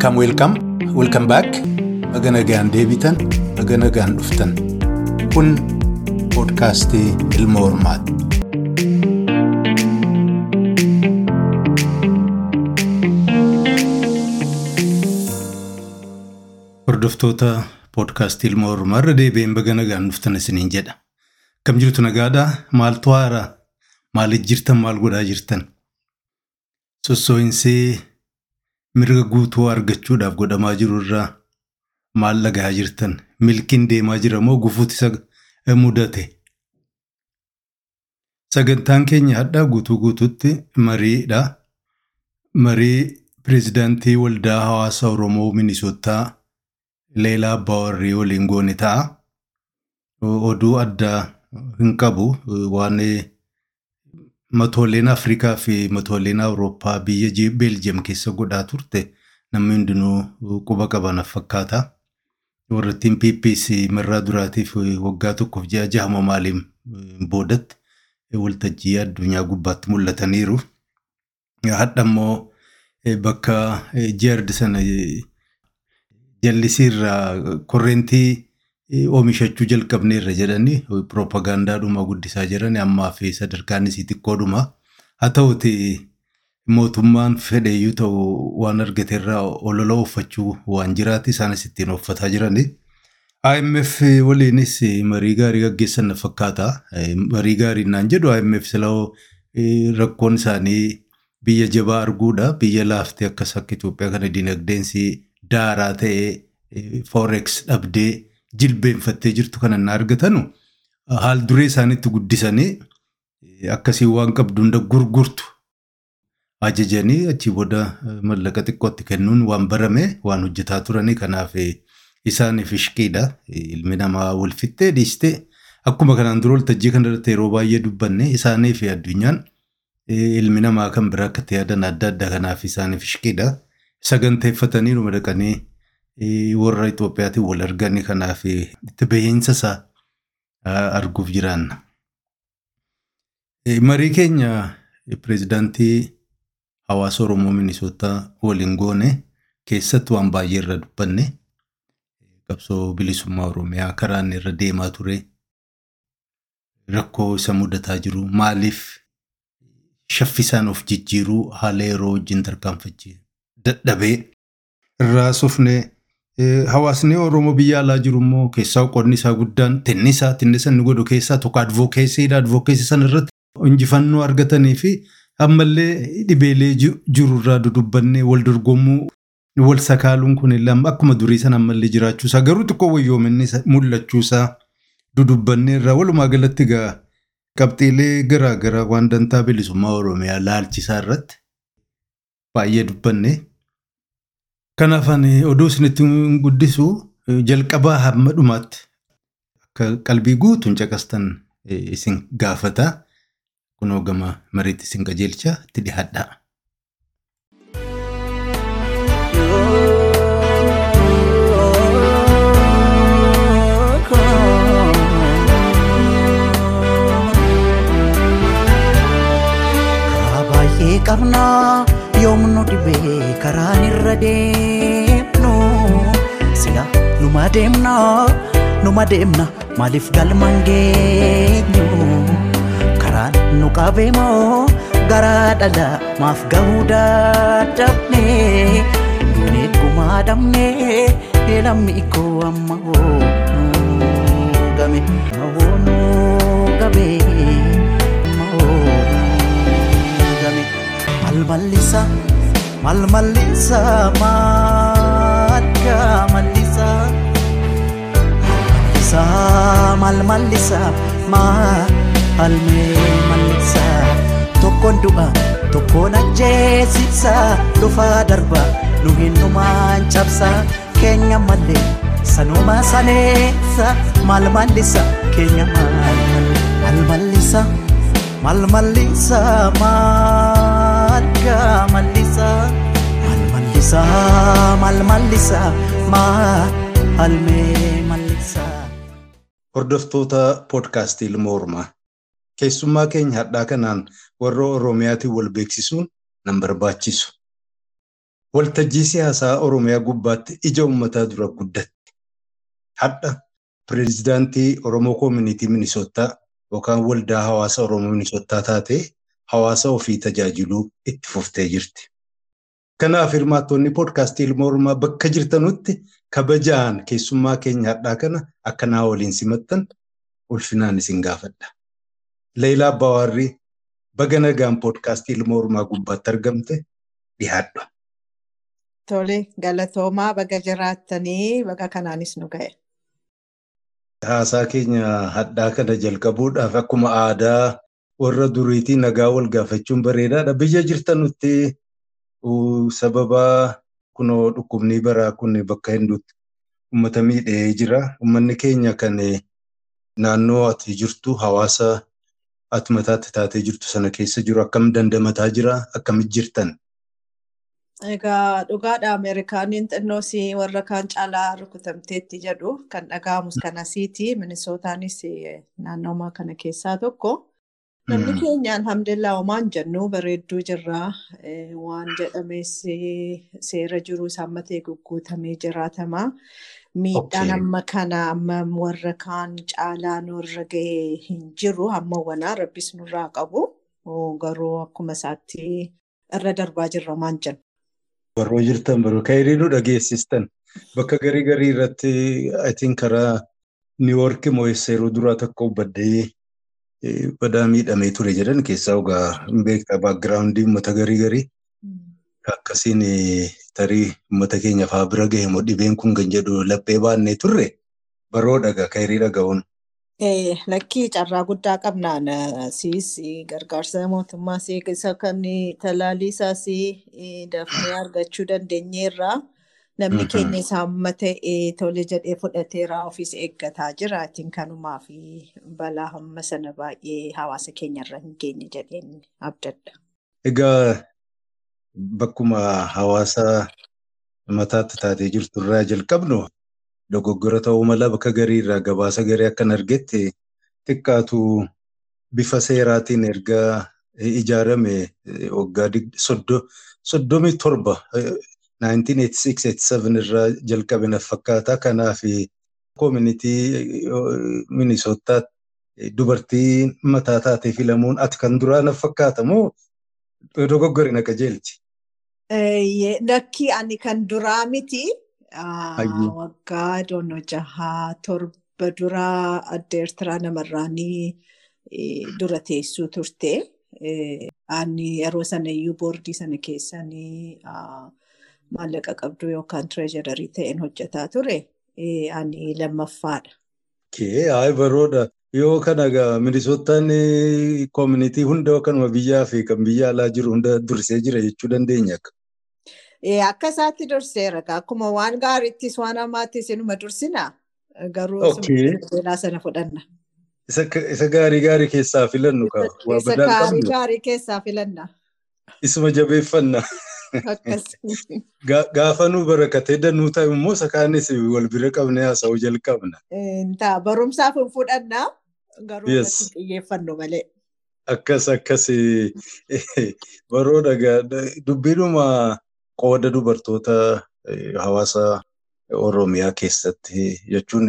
Welcome, welcome, welcome back. Baga nagaan deebitan, baga nagaan dhuftan. Kun poodkaastii Ilma Hormaati. Hordoftoota poodkaastii Ilma Hormaa irra deebi'een baga nagaan dhuftan isiniin jedha. Kam jirtu nagaadhaa? Maaltu haaraa? Maaliif jirtan? Maal godhaa jirtan? Sossoo'insee mirga guutuu argachuudhaaf godhamaa jiru irraa maal dhagahaa jirtan? Milkiin deemaa jira moo gufuutti isa mudate? Sagantaan keenya hadhaa guutuu guutuutti mariidha. Marii pireezidaantii waldaa hawaasa Oromoo Minisootaa Leelaa Abbawarrii waliin goone ta'a. Oduu addaa hin qabu waan matooleen Afrikaa fi matooleen Awurooppaa biyya Beeljiyeem keessa godhaa turte namni hundinuu quba qaban fakkaata. Warrattiin PPC marraa duraatiif waggaa tokkoof ji'a jahama maaliin boodatti waltajjii addunyaa gubbaatti mul'ataniiru. Hadha immoo bakka ji'ardi sana jallisiirraa korreentii oomishachuu jalqabneerra jedhanii piroopagaandaadhuma guddisaa jiran ammaa fi sadarkaan isii xiqqoodhuma. Haa ta'uti mootummaan fedheeyyuu ta'u waan argateerraa olola uffachuu waan jiraati isaanis ittiin uffataa jirani. IMF waliinis marii gaarii gaggeessan fakkaata. Marii gaarii naan jedhu IMF silaa rakkoon isaanii biyya jabaa arguudha. Biyya laaftee akkas akka Itoophiyaa kana dinagdeensi daaraa ta'ee forex dhabdee jilbeenfattee jirtu kana na argatanu haal duree isaaniitti guddisanii akkasii waan qabdu hunda gurgurtu ajajanii achii booda mallaqa xiqqootti kennuun waan barame waan hojjetaa turanii kanaaf isaaniif ishqiidha. Ilmi namaa wal fixxee dhiistee akkuma kanaan dura waltajjii kanarratti yeroo baay'ee dubbanne isaanii fi addunyaan ilmi namaa kan biraa akka yaadan adda addaa kanaaf isaaniif ishqiidha. Saganteeffatanii dhuma dhaqanii warra Itoophiyaatiin wal arganii kanaaf itti bahiinsa isaa arguuf jiraanna. Marii keenya pireezidaantii hawaasa Oromoo Minisootaa waliin goone keessatti waan baay'ee irra dubbanne qabsoo bilisummaa Oromiyaa karaa inni irra deemaa ture rakkoo isa mudataa jiru maaliif shaffisaan of jijjiiruu haala yeroo wajjin tarkaanfachii dadhabee irraa sufne hawaasni Oromoo biyya alaa jiru immoo keessaa qonni isaa guddaan tinnisaa tinnisa inni godhu keessaa tokko advookeesiidha advookeesii sana irratti injifannoo argatanii fi ammallee dhibeelee jiru irraa dudubbannee wal dorgommuu wal sakaaluun kun akkuma durii sana ammallee jiraachuusaa garuu xiqqoo wayyoominni mul'achuusaa dudubbannee irraa walumaa galatti egaa qabxiilee garaa garaa waan dantaa bilisummaa Oromiyaa laalchisaa irratti baay'ee dubbanne. Kanaaf ani oduu isinitti guddisu jalqabaa hamma dhumaatti akka qalbii guutuun caqastan isin gaafata. Kunoo gama mariitti isin qajeelcha itti dhiyaadha. Karaa baay'ee qabnaa yoomnu dhibee karaan irra deemnu sila numa deemna numa deemna maaliif galmaan geenyu karaan nu qabee moo garaa dhala maaf gahuu dadhabne duunee gumaa dhabne lammi koo amma hoonu game hoonu malmallisa malmallisa madda mallisa mallisa malmallisa maalmee mallisa tokkoon du'a tokkoon ajjeesisa dhufaa darba nu hinnumaan cabsa keenya mallee sanuma saneessa maal mallisa keenya maal mallisa maal mallisa madda mallisa maal mallisa maal mallisa maalmee mallisa. Hordoftoota poodkaastii Ilma Hormaa keessummaa keenya hadhaa kanaan warra Oromiyaatiin wal beeksisuun nan barbaachisu. waltajjii siyaasaa Oromiyaa gubbaatti ija uummataa dura guddatte. Hadha pireezidaantii Oromoo Koominiitii Minisootaa yookaan waldaa hawaasa Oromoo Minisootaa taatee hawaasa ofii tajaajiluu itti fuftee jirti. Kanaaf hirmaattonni poodkaastii ilma Oromoo bakka jirtanutti kabajaan keessummaa keenya hadhaa kana akka naa waliin simattan ulfinaan isin gaafadha. Leelaa Abbawaarrii baga nagaan poodkaastii ilma Oromoo gubbaatti argamte dhiyaadhu. Tole galatoomaa baga jiraattanii baga kanaanis nu ga'e. Haasaa keenya hadhaa kana jalqabuudhaaf akkuma aadaa warra duriitii nagaa wal gaafachuun bareedaadha. Biyya jirtanutti sababa kunoo dhukkubni baraa kun bakka hedduutti uummata miidhee jira. Uummanni keenya kan naannoo ati jirtu hawaasa ati mataatti taatee jirtu sana keessa jiru akkam dandamataa jira? Akkamitti jirtan? Egaa dhugaadha Ameerikaaniin xinnoosii warra kaan caalaa rukutamteetti jedhu kan dhaga'amus kan asiiti. Minisootaanis naannoo kana keessaa tokko. Namni keenya alhamdulillah homaan jennu bareedduu jirra. Waan jedhames seera jiru saammatee gugguutamee jiraatama. Miidhaan amma kana amma warra kaan caalaa nurra gahee hin jiru. Amma wanaa rabbis nurraa qabu. Garuu akkuma isaatti irra darbaa jirra homaan jennu. Barroo jirtan barroo ka'ee nu dhageessistan bakka garii garii irratti karaa niiwoorki moo'essa yeroo duraa tokko baddee badaa miidhamee ture jedhan keessaa ogaa hin beektaa baagiraawundii uummata garii garii akkasiin tarii uummata keenyaaf haa bira gahe moo dhibeen kun kan jedhu laphee baannee turre baroo dhagaa ka'ee dhaga'uun. Lakkii carraa guddaa qabnaan siis gargaarsa mootummaas isa kan talaaliisaas dafnee argachuu dandeenyeerra namni keenya isaa amma ta'e tole jedhee fudhateera ofiis eeggataa jira. Ittiin kanumaa fi balaa hamma sana baay'ee hawaasa keenyarra hin geenye jedheen abdadha. Egaa bakkuma hawaasa mataatti taatee jirtu irraa jalqabnu dogoggora ta'uu mala bakka garii irraa gabaasa garii akkan argetti xiqqaatu bifa seeraatiin erga ijaarame waggaa soddomii torba 1986-87 irraa jalqabe na fakkaata. Kanaaf koominitii Minisootaatti dubartii mataa taatee filamuun ati kan duraa na fakkaata moo dogoggori na qajeelchi? Lakkii ani kan duraa miti. Waggaa doonoo jahaa torba duraa adda Eertiraa namarraanii dura teessuu turte. Ani yeroo sana iyyuu boordii sana keessanii maallaqa qabdu yookaan tireejarii ta'een hojjetaa ture. Ani lammaffaadha. Kee hayi baroodha. Yoo kana egaa Minisootaan koominitii hunda kanuma biyyaa fi kan biyya alaa jiru hunda dursee jira jechuu dandeenya akka. Akka isaatti durseera. Akkuma waan gaariittis waan hamaattis inuma dursina. Garuu beelaa sana fudhanna. Isa gaarii gaarii keessaa filannu qaba. Isa gaarii gaarii keessaa filanna. Isuma jabeeffanna. Gaafa nu barakatee danuu ta'e immoo sakaanis wal bira qabnee haasa'uu jalqabna. Barumsaaf hin fudhanna. Garuu irratti xiyyeeffannu malee. Akkas akkas baroodha dubbiinuma qooda dubartoota hawaasa Oromiyaa keessatti jechuun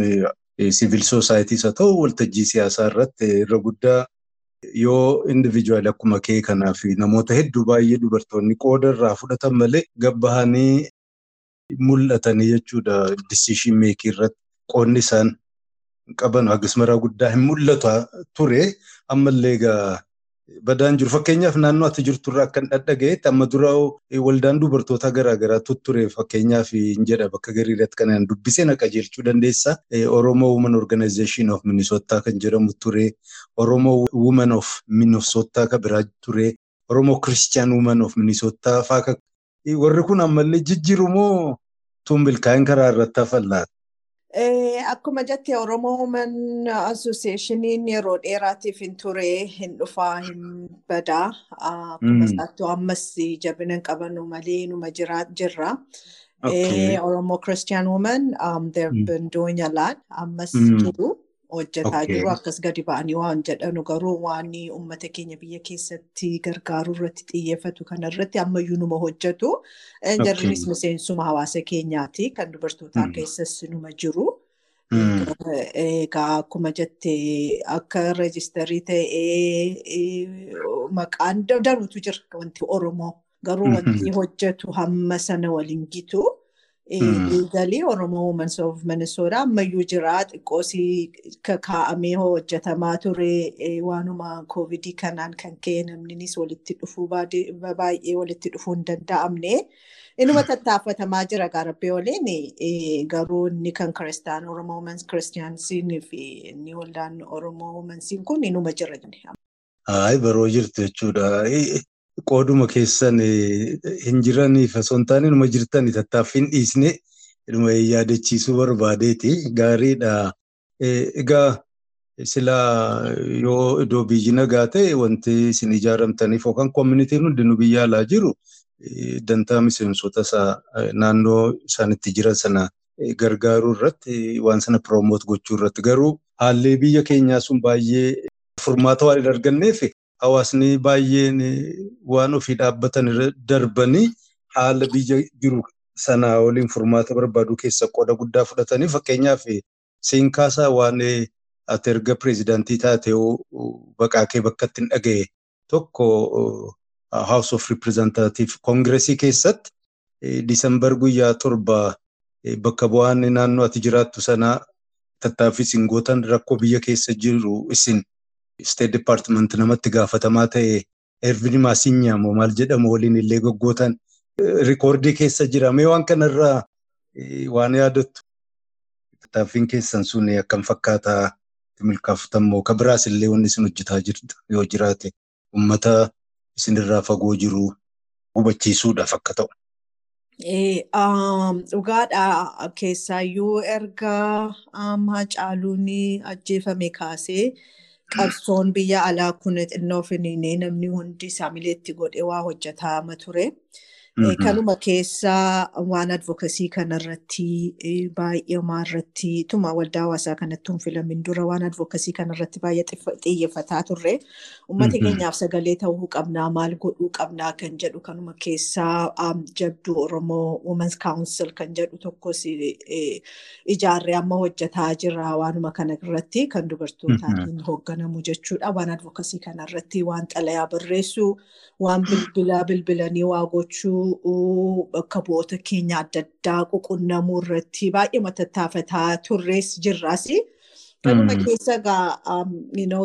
siivil soosaayiitiis haa ta'u waltajjii siyaasaa irratti irra guddaa yoo indiviijuwaali akkuma kee kanaa fi namoota hedduu baay'ee dubartoonni qooda irraa fudhatan malee gabbahanii mul'atanii jechuudha. Disishin meekii irratti qoodni isaan qaban hagasmaraa guddaa hin mul'atu ture. Ammallee egaa badaan jiru. Fakkeenyaaf naannoo ati jirturraa akkan dhadhaga'etti amma dura waldaan dubartoota garaagaraa tutture fakkeenyaaf hin jedha bakka garii irratti kan dubbisee na qajeelchuu dandeessa. Oromoo Women Organization of Minnesota kan jedhamu ture. Oromoo Women of Minnesota kan biraa ture. Oromoo Christian Women of Minnesota fa'aa warri kun ammallee jijjiiru moo tun milkaa'in karaa irratti hafan laata? Akkuma jette Oromoo Women Associationiin yeroo dheeraatiif hin ture hin dhufaa hin badaa. Akkuma isaatti ammas jabina hin qabanu malee numa jirra. Oromoo they've been doing a lot ammas jiru. Hojjetaa Okay. jiru akkas gadi ba'anii waan jedhanu garuu waan uummata keenya biyya keessatti gargaaruu irratti xiyyeeffatu kanarratti ammayyuu numa hojjetu. Eh. Jarrinis miseensuma hawaasa keenyaati kan dubartootaa keessas numa jiru. Egaa akkuma jette akka reejistarii ta'ee eh, maqaan da- danuutu jira wanti Oromoo garuu Mhm. wanti hojjetu hamma sana waliin gitu. Galii Oromoo Women's of Minnesota ammayyuu jira xiqqoosii kaa'amee hojjetamaa ture waanuma koovidii kanaan kan ka'e namninis walitti dhufuu baay'ee walitti dhufuu hin danda'amne. Inuma tattaafatamaa jira garbee waliin garuu inni kan Kiristaan Oromoo Women's Kiristiyaansiin fi inni waldaan Oromoo Women'siin kun inuma jira. Baroo jirtu jechuudha. Qooduma keessan eh, hin jiraniif osoo hin taane numa jirtani tattaaffii hin dhiisne numa yaadachiisuu barbaadeeti. Gaariidha. Eh, Egaa silaa yoo iddoo biyyi nagaa ta'e wanti isin ijaaramtaniif yookaan koomunitiin hundinuu biyya alaa jiru eh, dantaa miseensota naannoo isaan itti jiran sana gargaaruu irratti waan sana piroomoot gochuu irratti garuu haalli biyya keenyaa sun baay'ee furmaata waan hin arganneef hawaasni baay'een waan ofii dhaabbatan darbanii haala biyya jiru sanaa waliin furmaata barbaaduu keessa qooda guddaa fudhatanii fakkeenyaaf seenkaasaa waan ati erga pireezidaantii taate baqaa kee bakka ittiin dhaga'e. Tokko uh, House of Representative Kongiresii keessatti eh, Disembar guyyaa torba eh, bakka bu'aan naannoo ati jiraattu sanaa tattaaffii isin gootan rakkoo biyya keessa jiru isin State Department namatti gaafatamaa ta'e Ervin Maasinyaamo maal jedhamu waliin illee goggootan eh, rikoordii keessa jira. Mee waan kanarraa eh, waan yaadattu tattaaffiin keessan sun akkam fakkaataa milkaa'atammoo kan biraas illee wanni isin hojjetaa jirtu yoo jiraate uummata isinirraa fagoo jiru hubachiisuudhaaf akka ta'u. Eh, um, Dhugaadha keessaayyuu erga um, Hacaaluun ajjeefame kaasee qabsoon biyya alaa kun xinnoo finiinee namni hundi saamileetti godhee waa hojjetaa ture. Eh, Kanuma keessaa waan advokasii kanarratti eh, baay'eemaa irratti tuma waldaa hawaasaa kanatti hin filamin dura waan advokasii kanarratti baay'ee xiyyeeffataa turre. Uummata Mhm. keenyaaf sagalee ta'uu qabnaa maal godhuu qabnaa kan jedhu kanuma keessaa jabduu Oromoo Women's Council kan jedhu tokkos eh, ijaarree amma hojjetaa jira waanuma kana irratti kan dubartootaatiin hoogganamu jechuudha. Waan advokasii kanarratti waan xalayaa barreessuu waan bilbila bilbilanii waa gochuu bu'oota keenya adda addaa ququnnamuu irratti baay'ee tattaafataa turres jirras. Kanuma Mm. keessa gaa, um,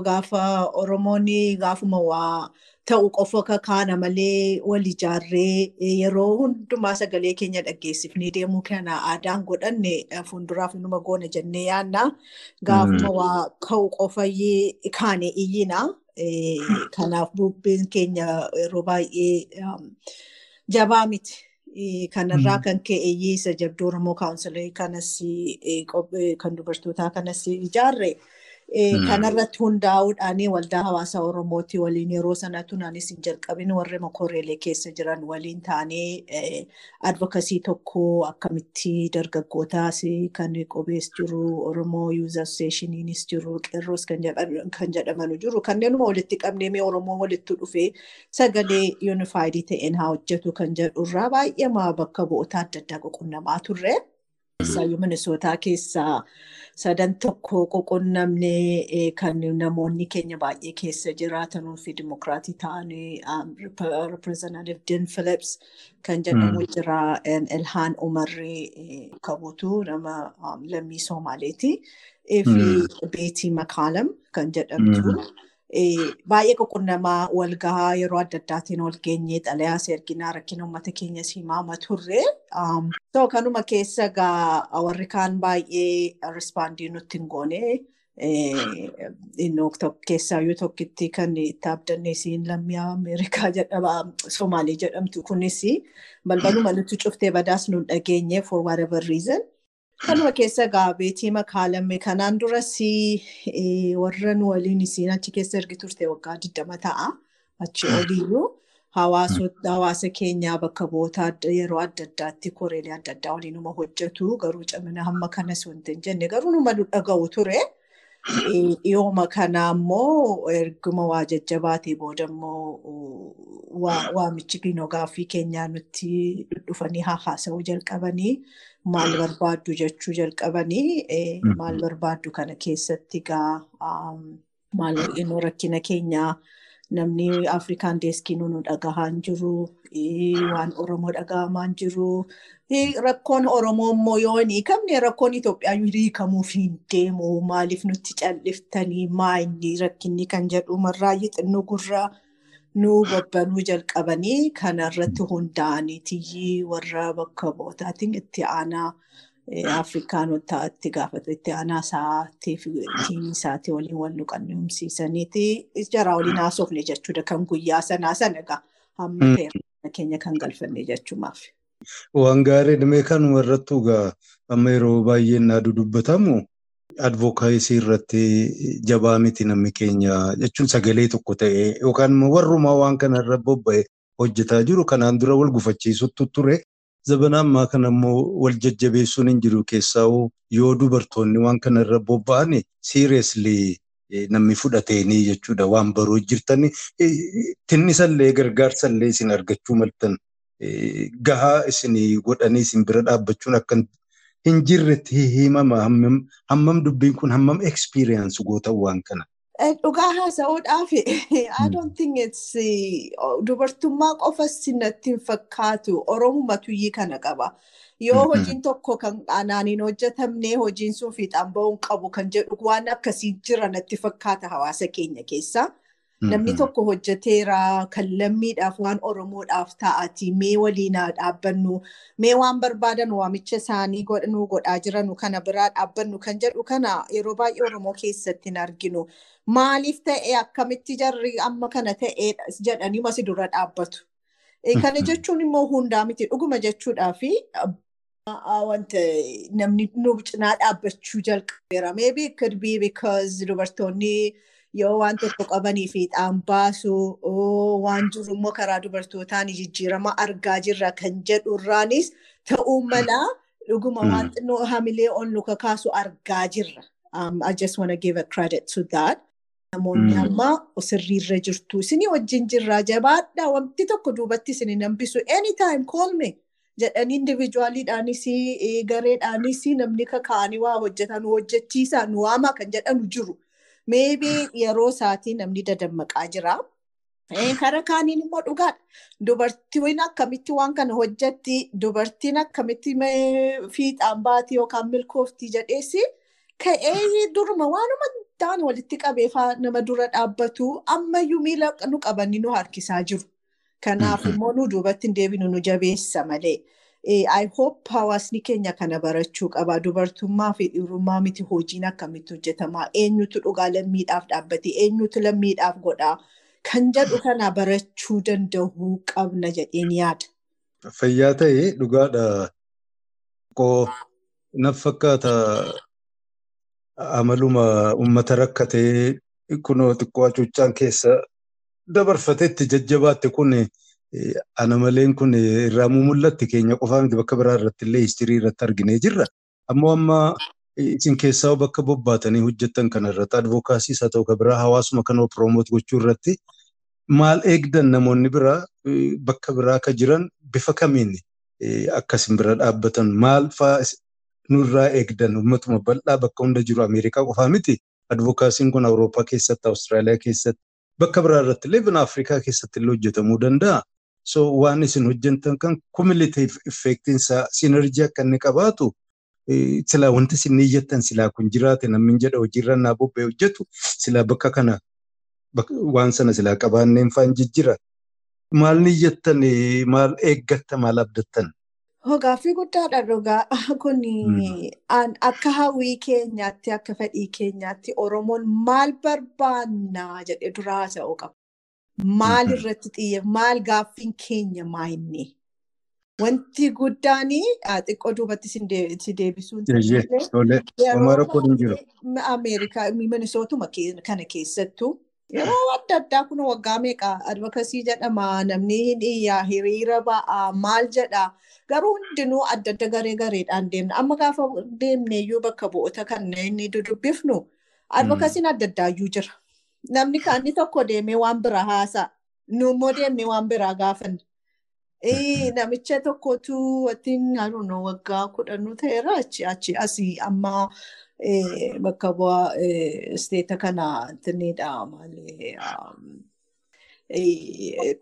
gaafa Oromoon gaafuma waa ta'u qofa kakaana malee wal ijaarree yeroo hundumaa sagalee keenya dhaggeessifnee deemuu kana aadaan godhanne fuulduraaf numa goona jennee yaadna. Gaafuma waa ka'u qofa kaane iyyina. Eh, Kanaaf bubbeen keenya yeroo baay'ee um, jabaa miti. Kanarraa Mm. kan ka'e isa jabduu Oromoo kaawunsilii kanas kan dubartootaa kanas ijaarre. Eh, Mm. Kanarratti hundaa'uudhaan waldaa hawaasa Oromooti waliin yeroo sanatti naanis hin jalqabin warri makoreelee keessa jiran waliin taanee eh, advokasii tokko akkamitti dargaggootaas kan qobees jiru Oromoo Youth Associationiinis jiru qeerroos kan jedhamanu jiru kanneenuma walitti qabnee mee Oromoo walitti dhufee sagalee yuunifaayidii ta'een haa hojjetu kan jedhurraa baay'ee bakka bu'oota adda addaa ququnnamaa turre. Keessaayyuu Minisootaa keessaa sadan tokko ququnnamne eh, kan namoonni keenya baay'ee keessa jiraatanuu fi dimokiraatii ta'anii reprezentative Din Phillips kan jedhamu jira en Ilhaan Umarree eh, kabuutu nama um, lammii Somaaleeti. Fi Beetii Makaalam kan jedhamtu. Baay'ee ququnnamaa wal gahaa yeroo adda addaatiin wal geenyee xalayaas erginaa rakkina uummata turre. Um, so kanuma keessa gaa warri kaan baay'ee rispaandii nutti hin goone. Keessaayyuu tokkitti kan itti abdanne isiin lammii Ameerikaa jedhama Somaalee jedhamtu kunis balbaluma nutti cuftee badaas nu hin dhageenye for whatever reason. Kanuma keessa gaa beetii makaalame kanaan duras eh, warra nu waliin isiin achi keessa ergi turte waggaa 20 ta'a. Achi hawaasota- hawaasa keenyaa bakka bu'oota adda- yeroo adda addaatti koreelee adda addaa waliinuma hojjetu garuu cimina hamma kanas wanti hin jenne garuu numa nu dhaga'u ture. Dhiyooma kana immoo erguma waa jajjabaatee booda immoo waamichi gaaffii keenyaa nutti dhufanii haasa'uu jalqabanii maal barbaaddu jechuu jalqabanii maal barbaaddu kana keessatti egaa maal rakkina keenyaa namni Afrikaan deeskii nu dhagahaa hin jiru waan Oromoo dhagahamaa hin jiru. Rakkoon Oromoo immoo yoo hin hiikamne rakkoon Itoophiyaa hiikamuuf hin deemu maaliif nutti calliftanii maayinni rakkinni kan jedhu marraayyi xinnoo gurraa nu babbanuu jalqabanii kanarratti hundaa'aniitii warra bakka bootaatiin itti aanaa Afrikaanota itti gaafatu itti aanaa isaatiif tiimii isaatii waliin wal nuqannumsiisaniiti jaraa waliin haasofne jechuudha kan guyyaa sanaa sana egaa. Hamma ta'e keenya kan galfanne jechuumaaf. Waan gaarii dhimee kanuma irrattu egaa amma yeroo baay'ee naadu dubbatamu advokaayisii irratti jabaa miti namni keenya jechuun sagalee tokko ta'e yookaan warrumaa waan kana irra bobba'e hojjetaa jiru kanaan dura wal gufachiisutti ture. Zabana ammaa kana immoo wal jajjabeessuun hin jiru keessaa yoo dubartoonni waan kana irra bobba'an siiriyeesli namni fudhateenii jechuudha waan baruu jirtanii tinnisallee gargaarsallee isin argachuu maltan gahaa isinii godhanii isin bira dhaabbachuun akka hin jirretti himama hammam dubbiin kun hammam ekspiriyaansi gootan waan kana. Dhugaa haasa'uudhaaf think it's dubartummaa qofa sinatti hin fakkaatu Oromumatu kana qaba. Yoo hojiin tokko kan anaaniin hojjetamne hojiin sun fiixaan ba'uun qabu kan jedhu waan akkasii jira natti fakkaata hawaasa keenya keessa. Namni tokko hojjeteera kan lammiidhaaf waan Oromoodhaaf ta'ati mee waliinaa dhaabbannu mee waan barbaadan waamicha isaanii godhanuu godhaa jiranu kana biraa dhaabbannu kan jedhu kana yeroo baay'ee Oromoo keessatti hin arginu. Maaliif ta'e akkamitti jarri amma kana ta'e jedhanii masi dura dhaabbatu. Kana jechuun immoo hundaa miti dhuguma jechuudhaafi wanta namni nu cinaa dhaabbachuu jalqabeera. Be because dubartoonni yoo waan tokko qabanii fiixaan baasu waan jiru immoo karaa dubartootaan jijjiirama argaa jirra kan jedhurraanis ta'uu mala dhuguma waan xinnoo hamilee ol nu kakaasu argaa jirra. I just want to give a credit to that. Namoonni amma sirriirra jirtu. Isinii wajjin jirraa jabaadhaa wanti tokko duubatti isin hambisu anytime call me jedhanii individualiidhaanis gareedhaanis namni kakaa'anii waa hojjetan hojjechiisaa nu waamaa kan jedhanu jiru. Maybe yeroo isaatii namni dadammaqaa jira. Karaa kaaniin immoo dhugaadha. Dubartiin akkamitti waan kana hojjetti dubartiin akkamitti fiixaan baatii yookaan milkooftii jedheesi ka'ee duruma waanuma daan walitti qabee nama dura dhaabbatu ammayyuu miila nu qabanii nu harkisaa jiru. Kanaaf immoo nu duubatti hin deebinu nu jabeessa malee. I hope hawaasni keenya kana barachuu qaba. Dubartummaa fi dhiirummaa miti hojiin akkamitti hojjetamaa eenyutu dhugaa lammiidhaaf dhaabbate eenyutu lammiidhaaf godhaa kan jedhu kana barachuu danda'uu qabna jedheen yaada. Fayyaa ta'e dhugaadha. Naf fakkaata amaluma uummata rakkatee kunoo xiqqoo hacuuccaan keessa dabarfatetti jajjabaatte kun ana maleen kun irraa mul'atti keenya qofaa miti bakka biraa irratti illee histirii irratti arginee jirra. Ammoo amma isin keessaa bakka bobbaatanii hojjettan kana irratti advokaasiis haa ta'u biraa hawaasuma kanoo piroomoot gochuu irratti maal eegdan namoonni biraa bakka biraa akka jiran bifa kamiin akkasin bira dhaabbatan maal fa'aa nurraa eegdan uummatuma bal'aa bakka hunda jiru Ameerikaa qofaa miti. Advokaasiin kun Awurooppaa keessatti, Awustiraaliyaa keessatti, bakka biraa irratti illee bina Afrikaa keessatti illee hojjetamuu danda'a. So waan isin hojjettan kan cumulative effectiin isaa sinerjii akka inni qabaatu silaa wanti isin iyyattan silaa kun jiraate namni jedha hojiirra naa hojjetu silaa bakka kana waan sana silaa qabaanneen faan jijjira. Maal ni iyyattan maal eeggatta maal abdattan? Gaaffii guddaadha dhugaa kun akka hawwii keenyaatti akka fedhii keenyaatti Oromoon maal barbaannaa jedhee duraa haasa'uu qaba. Maal irratti xiyyeeffatu maal gaaffiin keenya maayinni? Wanti guddaan xiqqoo duubatti si deebisuun Ameerikaa Minisootuma kana keessattuu yeroo adda addaa kun waggaa meeqa advokasii jedhama namni hin iyyaa hiriira ba'aa maal jedhaa. Garuu hundinuu adda adda garee gareedhaan deemna. Amma gaafa deemne iyyuu bakka bu'oota kanneen dudubbifnu Advokasiin adda addaayyuu jira. Namni kaanni tokko deemee waan biraa haasa'a. Nu immoo deemnee waan biraa gaafanna. Namicha tokkotu wattiin know, waggaa kudhannuu ta'eera achi asii amma eh, bakka bu'aa eh, isteeta kana tinniidha maali um, eh,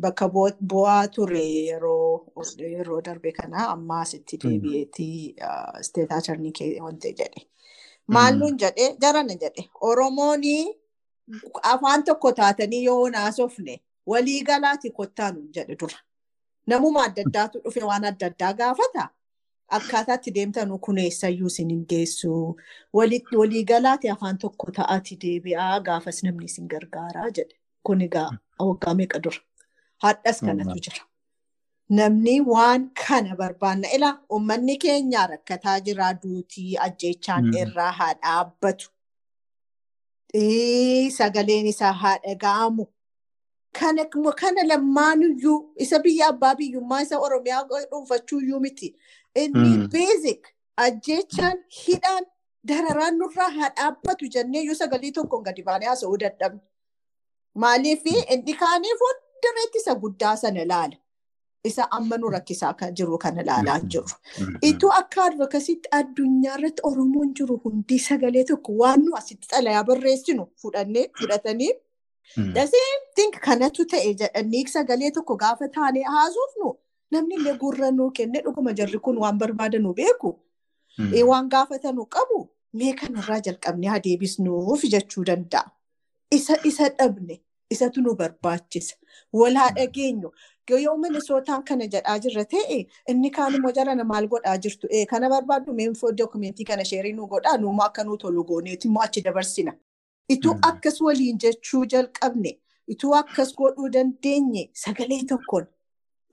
Bakka bu'aa ture yeroo darbe kana amma asitti Mm. deebi'eetii isteetaa charnii kee wante jedhe. Mm. nuun jedhe jarana jedhe Oromoonii afaan tokko taatanii yoo naasofne walii galaati kottaa nuun jedhe dura. Namuma adda addaatu dhufe waan adda addaa gaafata. Akkaataatti deemtanuu kuneessayyuu isin hin geessu. Walitti walii galaati afaan tokko ta'aati deebi'aa gaafas namni isin gargaaraa jedhe. Kun egaa waggaa meeqa dura? Hadhas kanatu jira. Namni waan kana barbaanna. Ilaa uummanni keenya rakkataa jira duutii ajjeechaan Mm. irraa haa dhaabbatu. Ee, Sagaleen isaa haa dhaga'amu. Kana lammaanuyyuu isa biyya abbaa biyyummaa isa Oromiyaa dhuunfachuuyyuu miti. Inni Mm. beezik ajjeechaan hidhaan dararaan nurraa haa dhaabbatu jenneeyyuu sagalee tokkoon gadi baanee haasa'uu dadhabne. Maaliif inni kaaniif hundarratti isa guddaa sana ilaala. Isa amma nu rakkisaa kan jiru kana ilaalaa hin jirru. Mm. Ituu akka advokasiitti addunyaa irratti Oromoon jiru hundi sagalee tokko waan nu asitti xalayaa barreessinu fudhannee fudhatanii thing kanatu ta'e jedhanii sagalee tokko gaafa taanee haasofnu namni illee gurra nuu kenne dhuguma jarri kun waan barbaadanu beeku. Ee, waan gaafatanu qabu mee kanarraa jalqabnee haa deebisnuuf jechuu danda'a. Isa isa dhabne isatu nu barbaachisa. Wal haa dhageenyu. Yoo Minisootaan kana jedhaa jirra ta'e inni kaan immoo jarana maal godhaa jirtu kana barbaaddu meenfoo dookumentii kana sheerii nu godhaa nuuma akka nu tolu gooneeti immoo achi dabarsina. Ituu Mm. akkas waliin jechuu jalqabne ituu akkas godhuu dandeenye sagalee tokkoon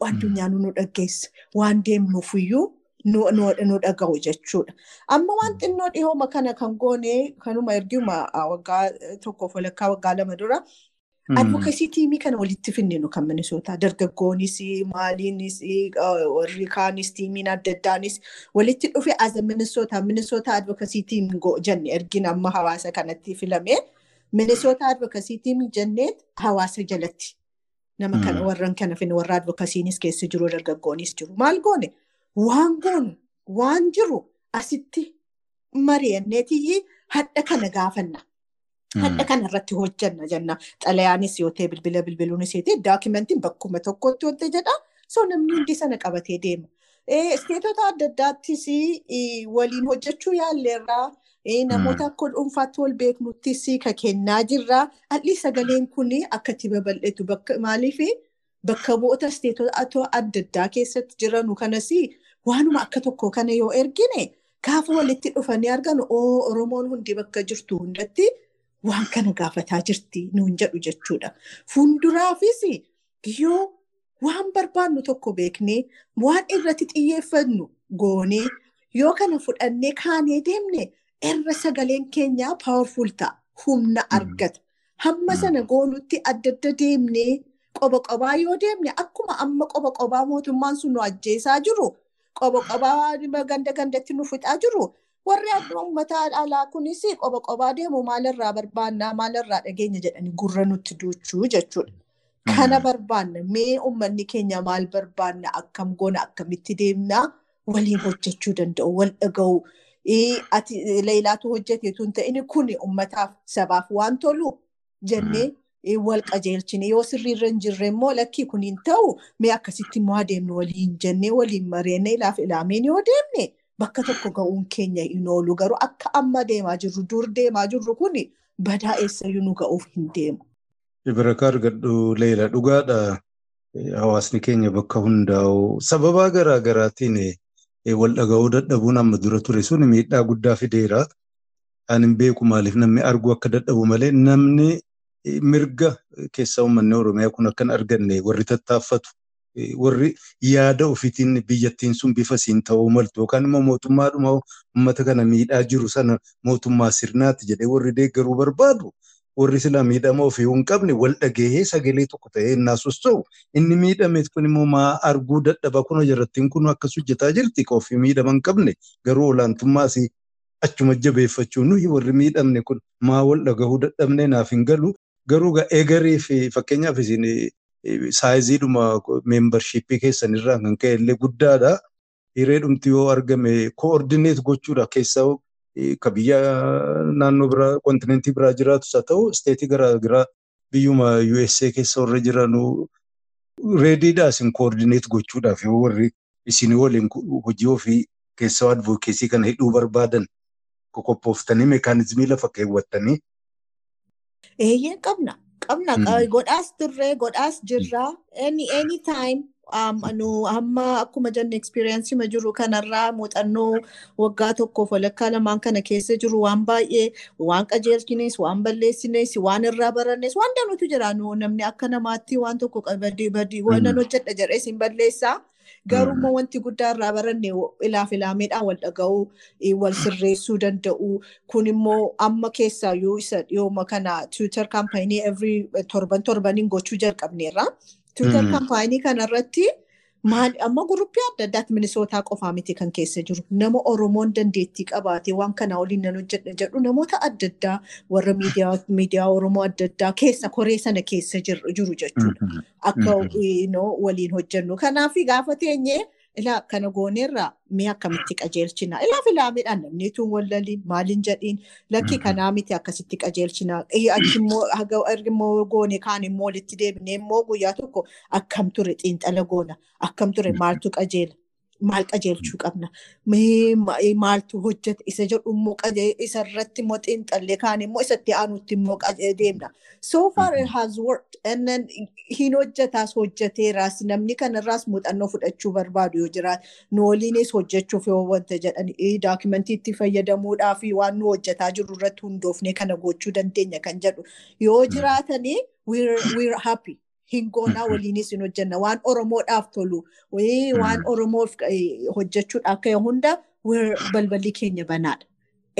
addunyaan nu dhaggeessa waan deemnuufiyyuu nu nu- nu dhaga'u jechuudha. Amma waan xinnoo dhihooma kana kan goone kanuma erguma ah, waggaa tokkoof walakkaa waggaa lama dura Advokasii tiimii kana walitti finninu kan Minisootaa dargaggoonis maaliinis warri kaanis tiimiin adda addaanis walitti dhufe as Minisootaa Minisootaa advokasii tiimii jenne ergin amma hawaasa kanatti filame Minisootaa advokasii tiimii jenneet hawaasa jalatti nama kana warran kana finne warra advokasiinis keessa jiru dargaggoonis jiru maal goone waan goonu waan jiru asitti mari'anneetiyyi hadha kana gaafanna. Hadha kana irratti hojjanna jenna. Xalayaanis yoo ta'e bilbila bilbiluunis yoo ta'e daakimentiin bakkuma tokkotti wanta jedha. So namni hundi sana qabatee deema. Isteetota adda addaattis waliin hojjechuu yaalleerraa namoota akka dhuunfaatti wal beeknuttis ka kennaa jirraa. Alli sagaleen kun akka itti babal'atu bakka maaliif bakka bu'oota isteetota adda addaa keessatti jiranu kanas waanuma akka tokko kana yoo ergine gaafa walitti dhufanii arganu oo Oromoon hundi bakka jirtu hundatti waan kana gaafataa jirti nuun jedhu jechuudha. Fuulduraafis yoo waan barbaannu tokko beeknee waan irratti xiyyeeffannu goonee yoo kana fudhannee kaanee deemne irra sagaleen keenyaa paawarful ta'a. Humna argata. Hamma sana goonutti adda adda deemnee qoba qobaa yoo deemne akkuma amma qoba qobaa mootummaan sun nu ajjeesaa jiru qoba qobaa ganda gandatti nu fixaa jiru warri uummata alaa kunis qoba qobaa deemu maalirraa barbaannaa maalirraa dhageenya jedhanii gurra nutti duuchuu jechuudha. Kana barbaanna mee uummanni keenya maal barbaanna akkam goona akkamitti deemnaa waliin hojjechuu danda'u wal dhaga'u. Ati leelaatu hojjeteetu hin ta'in kun uummataaf sabaaf waan tolu jennee wal qajeelchine yoo sirriirra hin jirre immoo lakkii kun hin ta'u mee akkasitti immoo adeemnu waliin jennee waliin mareenne ilaaf ilaameen yoo deemne bakka tokko ga'uun keenya hin oolu garuu akka amma deemaa jirru dur deemaa jirru kun badaa eessayyuu nu ga'uuf hin deemu. Barakaa argadhu leela dhugaadha. Hawaasni keenya bakka hundaa'u sababaa garaa garaatiin wal dhaga'uu dadhabuun amma dura ture sun miidhaa guddaa fideera. Ani hin beeku maaliif namni argu akka dadhabu malee namni mirga keessa uummanni Oromiyaa kun akka hin arganne warri tattaaffatu warri yaada ofiitiin biyyattiin sun bifa siin ta'uu maltu yookaan immoo mootummaadhuma uummata kana miidhaa jiru sana mootummaa sirnaatti jedhee warri deeggaruu barbaadu. Warri sila miidhama ofii hin qabne wal dhagahee sagalee tokko ta'ee innaa socho'u inni miidhame kun immoo maa arguu dadhaba kun jirrattiin kun akkas hojjetaa jirti? Ka ofii miidhama hin qabne garuu olaantummaa asii achuma jabeeffachuu nuyi warri miidhamne kun maa wal dhagahuu dadhabne naaf hin galu. Garuu eegarii fi fakkeenyaaf isin saayiziidhuma meembarshiippii keessanirraa kan ka'e illee guddaadha. Hiree dhumti yoo argame koordineet gochuudha keessaa ka biyya naannoo biraa kontinentii biraa jiraatus haa ta'u isteetii garaa garaa biyyuma USA keessa warra jiranuu reediidhaa isin koordineet gochuudhaaf yoo warri isin waliin hojii ofii keessaa advokeesii kana hidhuu barbaadan qoqqoppooftanii meekaanizimii lafa keewwattanii. Eeyyee qabna. Qabna. Godhaas turree godhaas jirraa. Any anytime nu amma akkuma jenne experience ma jiru kanarraa muuxannoo waggaa tokkoof walakkaa lamaan kana keessa jiru waan baay'ee waan qajeelchines waan balleessines waan irraa barannes waan danuutu jira namni akka namaatti waan tokko badii badii waan hojjedha jedhee sin balleessaa. Garuu wanti guddaa irraa baranne ilaaf ilaameedhaan wal dhaga'uu, wal sirreessuu danda'u. Kun immoo amma keessaayyuu isa dhiyooma kana Twitter kaampaayinii every torban torbaniin gochuu jalqabneerra. Twitter kaampaayinii kanarratti maal amma guruppii adda addaatti minisootaa qofaa miti kan keessa jiru. Nama Oromoon dandeettii qabaate waan kana waliin nan hojjedha jedhu namoota adda addaa warra miidiyaa Oromoo adda addaa keessa koree sana keessa jiru jechuudha. Akka waliin hojjennu. Kanaaf gaafa teenyee ilaa kana gooneerraa mee akkamitti qajeelchina. Ilaaf ilaameedhaan namni tun wallaliin maaliin jedhiin? Lakki kanaa miti akkasitti qajeelchina. Achi immoo erga immoo goone kaan immoo walitti deebinee immoo guyyaa tokko akkam ture xiinxala goona? Akkam ture maaltu qajeela maal qajeelchuu qabna? Maaltu hojjete? Isa jedhu immoo isa irratti immoo xiinxallee kaan immoo isatti aanutti immoo deemna. So far it has worked. Hin hojjetaas hojjeteeraas. Namni kanarraas muuxannoo fudhachuu barbaadu yoo jiraate nu waliinis hojjechuuf yoo wanta jedhan daakimentii itti fayyadamuudhaa fi waan nu hojjetaa jiru irratti hundoofnee kana gochuu dandeenya kan jedhu. Yoo jiraatanii we're happy. Hingoonaa waliinis hin hojjenna waan Oromoodhaaf tolu waan Oromoof hojjechuudhaaf ka'e hunda balballi keenya banaadha.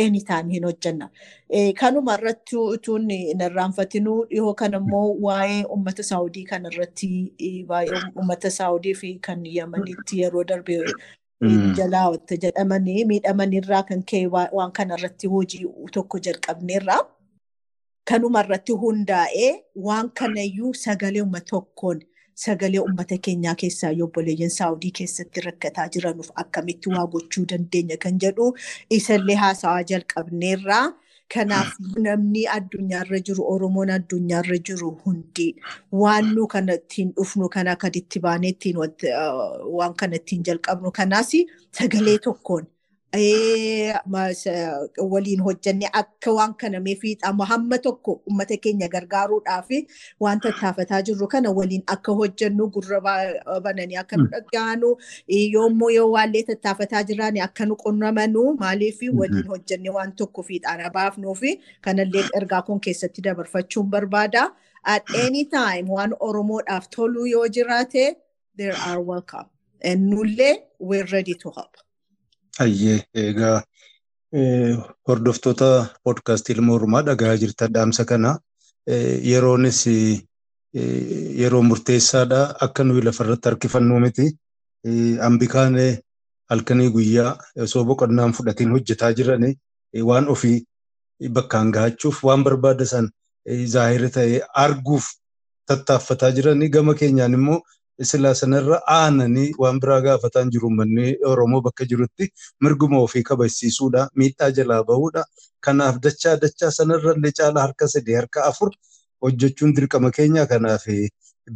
Anytime hin hojjenna. Kanuma irratti utuun hin irraanfatinuu dhihoo kana immoo waa'ee uummata Saawudii kanarratti baay'ee uummata Saawudii fi kan Yamanitti yeroo darbe. Jalaa jedhamanii miidhamanirraa kan ka'e waan kanarratti hojii tokko jalqabneerra. Kanuma irratti hundaa'ee waan kanayyuu sagalee uummata tokkoon sagalee uummata keenyaa keessaa obboleeyyan saawudii keessatti rakkataa jiranuuf akkamitti waa gochuu dandeenya kan jedhu isallee haasawaa jalqabneerraa. Kanaaf namni addunyaarra jiru Oromoon addunyaarra jiru hundi waan nu kana ittiin dhufnu kana akka itti baanee waan kana ittiin jalqabnu kanaas sagalee tokkoon. Waliin hojjannee akka waan kana fiixama hamma tokko uummata keenya gargaaruudhaaf waan tattaafataa jirru kana waliin akka hojjannu gurra bananii akka nu dhaga'anu yoommoo yoo waallee tattaafataa jiran akka nu qunnamanu maaliif waliin hojjannee waan tokko fiixaana baafnuu fi kanallee ergaa kun keessatti dabarfachuun barbaada. At any time waan Oromoodhaaf toluu yoo jiraate there are welcome. Nullee we're ready to help. Ayyee egaa hordoftoota poodkaastii ilmoo Oromaa dhagahaa jirtan dhaamsa kana. Yeroonis yeroo murteessaadha. Akka nuyi lafarratti harkifannuu miti. Ambikaan halkanii guyyaa osoo boqonnaan fudhatiin hojjetaa jiran waan ofii bakkaan gahachuuf waan barbaada san zaahira ta'ee arguuf tattaaffataa jiranii. Gama keenyaan immoo silaa sanarra aananii waan biraa gaafataan jiru manni Oromoo bakka jirutti mirguma ofii kabachiisuudha miidhaa jalaa bahuudha kanaaf dachaa dachaa sanarra illee caala harka sadii harka afur hojjechuun dirqama keenya kanaaf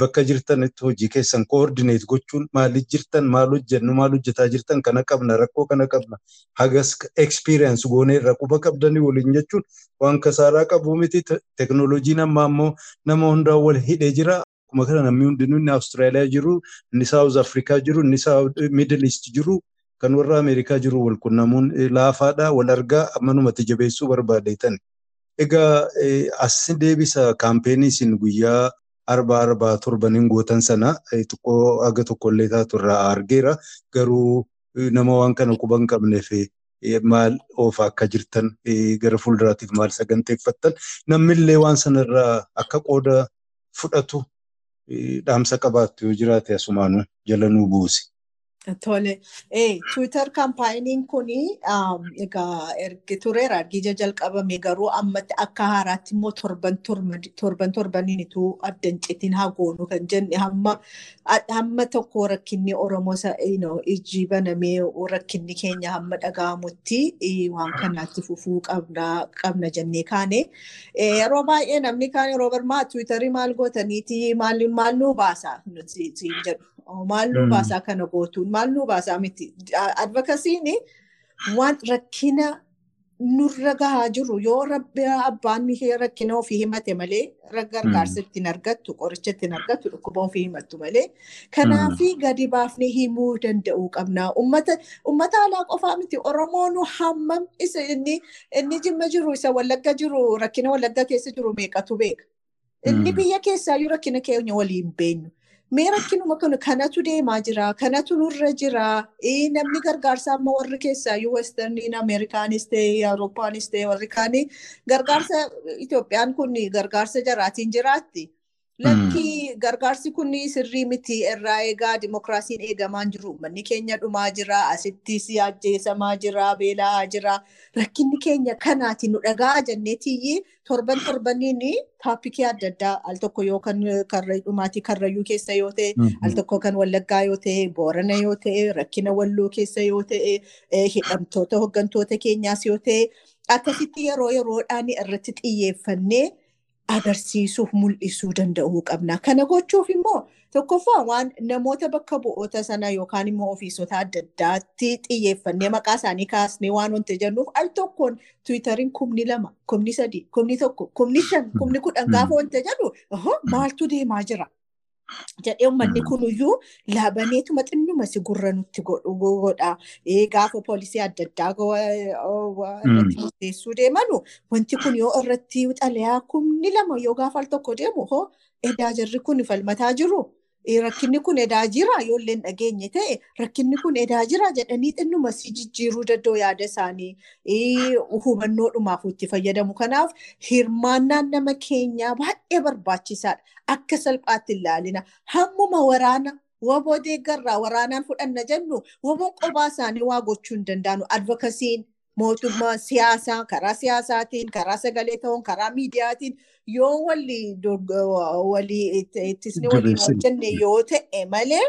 bakka jirtanitti hojii keessan koordineet gochuun maaliif jirtan maal hojjennu maal hojjetaa jirtan kana qabna rakkoo kana qabna hagas ekspiriyaans goonee irra quba qabdanii waliin jechuun waan kasaaraa qabu miti teknooloojiin amma ammoo nama hundaa wal hidhee jira. Akkuma kana namni hundinuu Awustiraaliyaa jiru, inni Saawuz Afrikaa jiru, inni Miidil Iist jiru, kan warra Ameerikaa jiru wal quunnamuun laafaadha. Wal argaa ammanumatti jabeessuu barbaadeetan. Egaa as deebisa kaampeenii isin guyyaa arbaa arbaa torbaniin gootan sana xiqqoo aga tokkollee taatu irraa argeera. Garuu nama waan kana quba hin qabneef maal oofaa akka jirtan gara fuulduraatiif maal saganteeffattan namnillee waan sanarraa akka qooda fudhatu dhaamsa qabaattu yoo jiraate asumaanuu jala nuu buusi. Tole, Twitter kaampaayiniin kun egaa ergi tureera ergija jalqabame garuu ammatti akka haaraatti immoo torban torban torbaniinitu adda hin citin haa goonu kan jenne. Hamma tokko rakkinni Oromoo ijji banamee rakkinni keenya hamma dhaga'amutti waan kanaatti fufuu qabna jennee kaane. Yeroo baay'ee namni kaan yeroo barmaa Twitterii maal gootaniiti? Maal nuu baasa. Maal nuu baasaa kana gootuun maal nuu baasaa miti. Advokasiin waan rakkina nurra gahaa jiru yoo abbaan rakkina ofii himate malee gargaarsa ittiin argattu qoricha ittiin argattu dhukkuba ofii himattu malee. Kanaafi gadi baafnee himuu danda'uu qabna. Uummata alaa qofaa miti Oromoon hammam inni jimma jiru isa wallagga jiru rakkina wallagga keessa jiru meeqatu beeka. Inni biyya keessaayyuu rakkina keenya waliin beenyu. Mee rakkinuma kana kanatu deemaa jira, kanatu nurra jira. Namni gargaarsa amma warri keessaayyuu westerniin Ameerikaanis ta'e, Awurooppaanis ta'e warri kaanii gargaarsa Itoophiyaan kun gargaarsa jaraatiin jiraatti. Lakki gargaarsi kun sirrii miti irraa eegaa dimokiraasiin eegamaan jiru. Manni keenya dhumaa jira, asittis ajjeesamaa jira, beela'aa jira. Rakkinni keenya kanaati nu dhagaa jenneetiyyi torban torbaniin taappikii adda addaa al tokko yoo kan karra dhumaatii karrayyuu keessa yoo ta'e, al tokko kan wallaggaa yoo ta'e, boorana yoo ta'e, rakkina walloo keessa yoo ta'e, hidhamtoota hooggantoota keenyaas yoo ta'e, akkasitti yeroo yeroodhaan irratti xiyyeeffannee agarsiisuuf mul'isuu danda'uu qabna. Kana gochuuf immoo tokkoffaa waan namoota bakka bu'oota sana yookaan immoo ofiisota adda addaatti xiyyeeffannee maqaa isaanii kaasnee waan wanti jennuuf al tokkoon tiwiitariin kumni lama, kumni sadii, kumni tokko, kumni shan, kumni kudhan gaafa wanti jedhu maaltu deemaa jira. Jedhee uummanni kuniyyuu laabaneetuma xinnuma si gurra nutti godha. Gaafa poolisii adda addaa irratti murteessuu deemanu wanti kun yoo irratti xalayaa kumni lama yoo gaafa al tokko deemu hoo edaa jarri kun falmataa jiru. Rakkinni kun edaa jira yoo illee dhageenye ta'e rakkinni kun edaa jira jedhanii xinnuma si jijjiiruu danda'u yaada isaanii hubannoodhumaaf itti fayyadamu. Kanaaf hirmaannaan nama keenyaa baay'ee barbaachisaadha. Akka salphaatti ilaalina. Hammuma waraana waboo deeggarraa waraanaan fudhanna jennu waboon qophaa isaanii waa gochuu hin danda'anu. Advokasiin mootummaa siyaasaa karaa siyaasaatiin karaa sagalee ta'uun karaa miidiyaatiin yoo walii ittisni waliin hojjenne yoo ta'e malee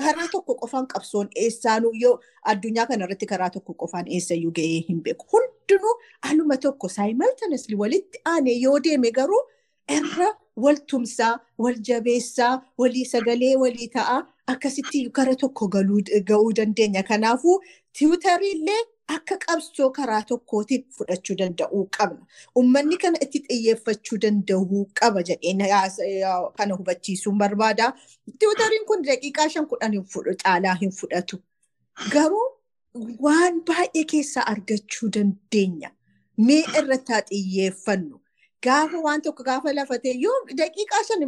karaa tokko qofaan qabsoon eessaanuu yoo addunyaa kanarratti karaa tokko qofaan eessayyuu ga'ee hin beeku. Hundinuu aluma tokko saayimaltanesli walitti aanee yoo deeme garuu irra wal tumsaa, wal jabeessaa, walii sagalee walii ta'aa akkasitti gara tokko ga'uu dandeenya. Kanaafuu tiwutariillee akka qabsoo karaa tokkootiin fudhachuu danda'uu qabna. Uummanni kana itti xiyyeeffachuu danda'uu qaba jedheen kana hubachiisuun barbaada. Tiwutariin kun daqiiqaa shan kudhan caalaa hin fudhatu. Garuu waan baay'ee keessaa argachuu dandeenya. Mee irratti haa xiyyeeffannu. Gaafa waan tokko gaafa lafatee yoo daqiiqaa shan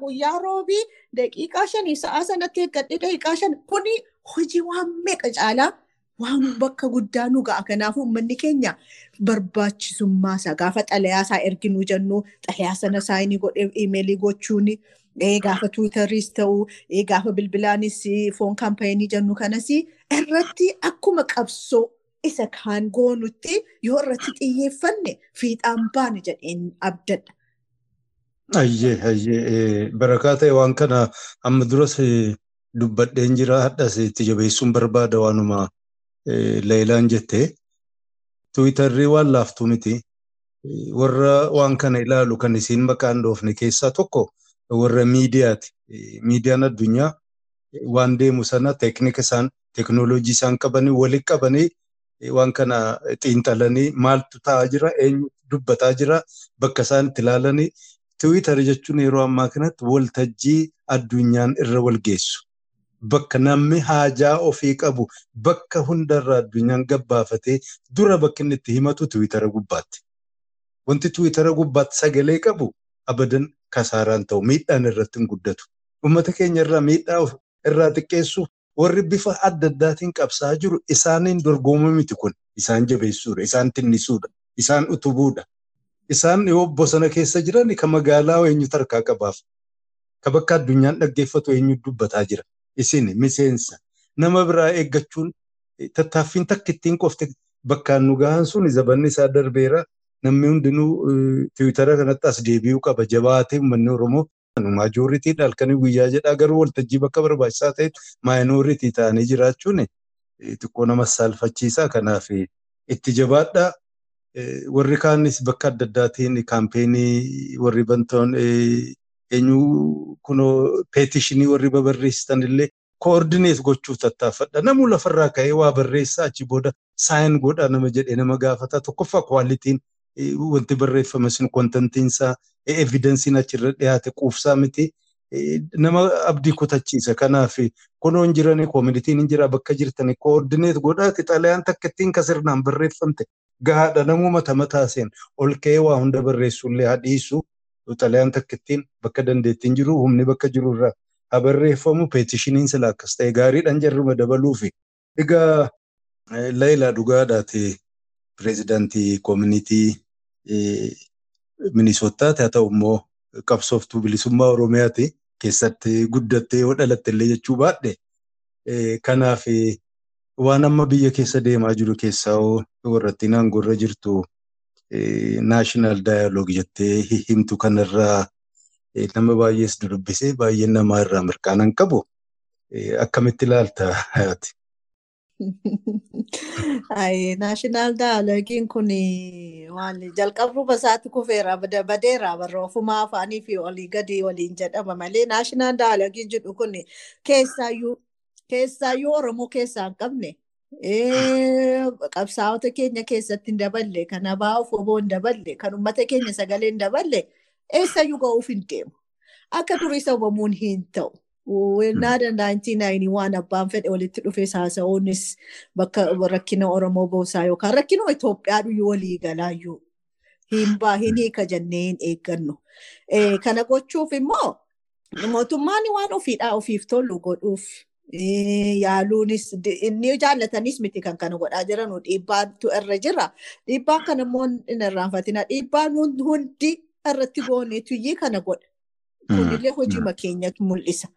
guyyaa roobii daqiiqaa shanii sa'aa sanatti eeggadhee daqiiqaa shan kuni hojii waan meeqa caalaa waan bakka guddaa nu ga'a. Kanaafuu uummanni keenya barbaachisummaa isaa gaafa xalayaa isaa erginuu jennu xalayaa sana saayinii godhee iimeelii gochuun gaafa tuutariis ta'uu gaafa bilbilaanis foon kaampeenii jennu kanas irratti akkuma qabsoo isa kaan goonutti yoo irratti xiyyeeffanne fiixaan baane jedheen abdadha. Ayyee ayyee barakaa ta'e waan kana amma duras dubbadheen jira hadhas itti jabeessuun barbaada waanuma leelaan jettee tiwiitarrii waan laaftuu miti warra waan kana ilaalu kan isiin maqaan dhoofne keessaa tokko warra miidiyaati. Miidiyaan addunyaa waan deemu sana teeknika isaan teeknooloojii isaan qabanii walitti qabanii waan kana xiinxalanii maaltu ta'aa jira eenyu dubbataa jira bakka isaan itti ilaalanii tiwiitar jechuun yeroo ammaa kanatti waltajjii addunyaan irra wal geessu. Bakka namni haajaa ofii qabu bakka hundarra addunyaan gabbaafatee dura bakki inni itti himatu tiwiitara gubbaatti. Wanti tiwiitara gubbaatti sagalee qabu abadan kasaaraan ta'u miidhaan irratti hin guddatu. Uummata keenya irraa miidhaa irraa xiqqeessuuf warri bifa adda addaatiin qabsaa jiru isaaniin dorgomuu miti kun isaan jabeessuudha isaan tinnisuudha isaan utubuudha isaan yoo bosona keessa jiran ka magaalaa eenyu tarkaa qabaaf ka bakka addunyaan dhaggeeffatu eenyu dubbataa jira isin miseensa. Nama biraa eeggachuun tattaaffiin takka ittiin qofte bakkaan nu gahan sun zabanni isaa darbeera. Namni hundinuu tiwitara kanatti as deebi'uu qaba. Jabaatee uummanni oromoo. Maajooritii halkanii guyyaa jedhaa garuu waltajjii bakka barbaachisaa ta'etti maayinooritii ta'anii jiraachuun xiqqoo nama saalfachiisaa kanaaf itti jabaadhaa. Warri kaanis bakka adda addaatiin kaampeenii warri bantoon eenyu kunoo peetishinii warri babarreessitan illee koordineet gochuuf tattaaffadha. Namuu lafarraa ka'ee waa barreessaa achi booda saayin godhaa nama jedhee nama gaafata. Tokkoffaa kwaalitiin wanti barreeffame sun kontantiinsaa evidensiin achirra dhiyaate quufsaa miti. Nama abdii kutachiisa. Kanaaf kunoo hin jirani koomiditiin hin jira bakka jirtani koordineet godhaati xalayaan takka ittiin kasirnaan barreeffamte gahaadha namuu mata mataaseen ol ka'ee waa hunda barreessullee haa dhiisu xalayaan takka ittiin bakka dandeettiin jiru humni bakka jirurraa haa barreeffamu peetishiniin sila akkas ta'e gaariidhaan jarruma dabaluufi. Egaa Laayilaa dhugaadhaati pireezidaantii koomunitii Minisootaati haa ta'u immoo qabsooftuu bilisummaa Oromiyaati keessatti guddattee yoo dhalatte illee jechuu baadhe kanaaf waan amma biyya keessa deemaa jiru keessaa warratti naangoorra jirtu naashinaal daayaloog jettee himtu kanarraa nama baay'ees dubbisee baay'een namaa irraa mirqaanan qabu akkamitti ilaalta hayaati. Naashinaal daayiloogiin kun jalqabuma isaatti kufeera badeera warra ofumaa afaanii fi olii gadi waliin jedhama. Malee naashinaal daayiloogiin jedhu kun keessaayyuu Oromoo keessaa hin qabne qabsaa'ota keenya keessatti hin daballe kan abaa'uuf oboo hin daballe kan uummata keenya sagalee hin daballe eessayyuu ga'uuf hin deemu. Akka durii sabamuun hin ta'u. Naada 1991 abbaan fedhe walitti dhufee haasa'uunis bakka rakkina Oromoo boosaa yookaan rakkina Itoophiyaa dhuyyuu walii galaayyuu hin hin hiika jennee hin eeggannu. Kana gochuuf immoo mootummaan waan ofiidhaa ofiif tolu godhuuf yaaluunis inni jaallatanis miti kan kana godhaa jiranu dhiibbaatu irra jira. Dhiibbaan kana immoo hin irraanfatina. Dhiibbaan hundi irratti goonee tuyyii kana godha. Kunillee hojii keenya mul'isa.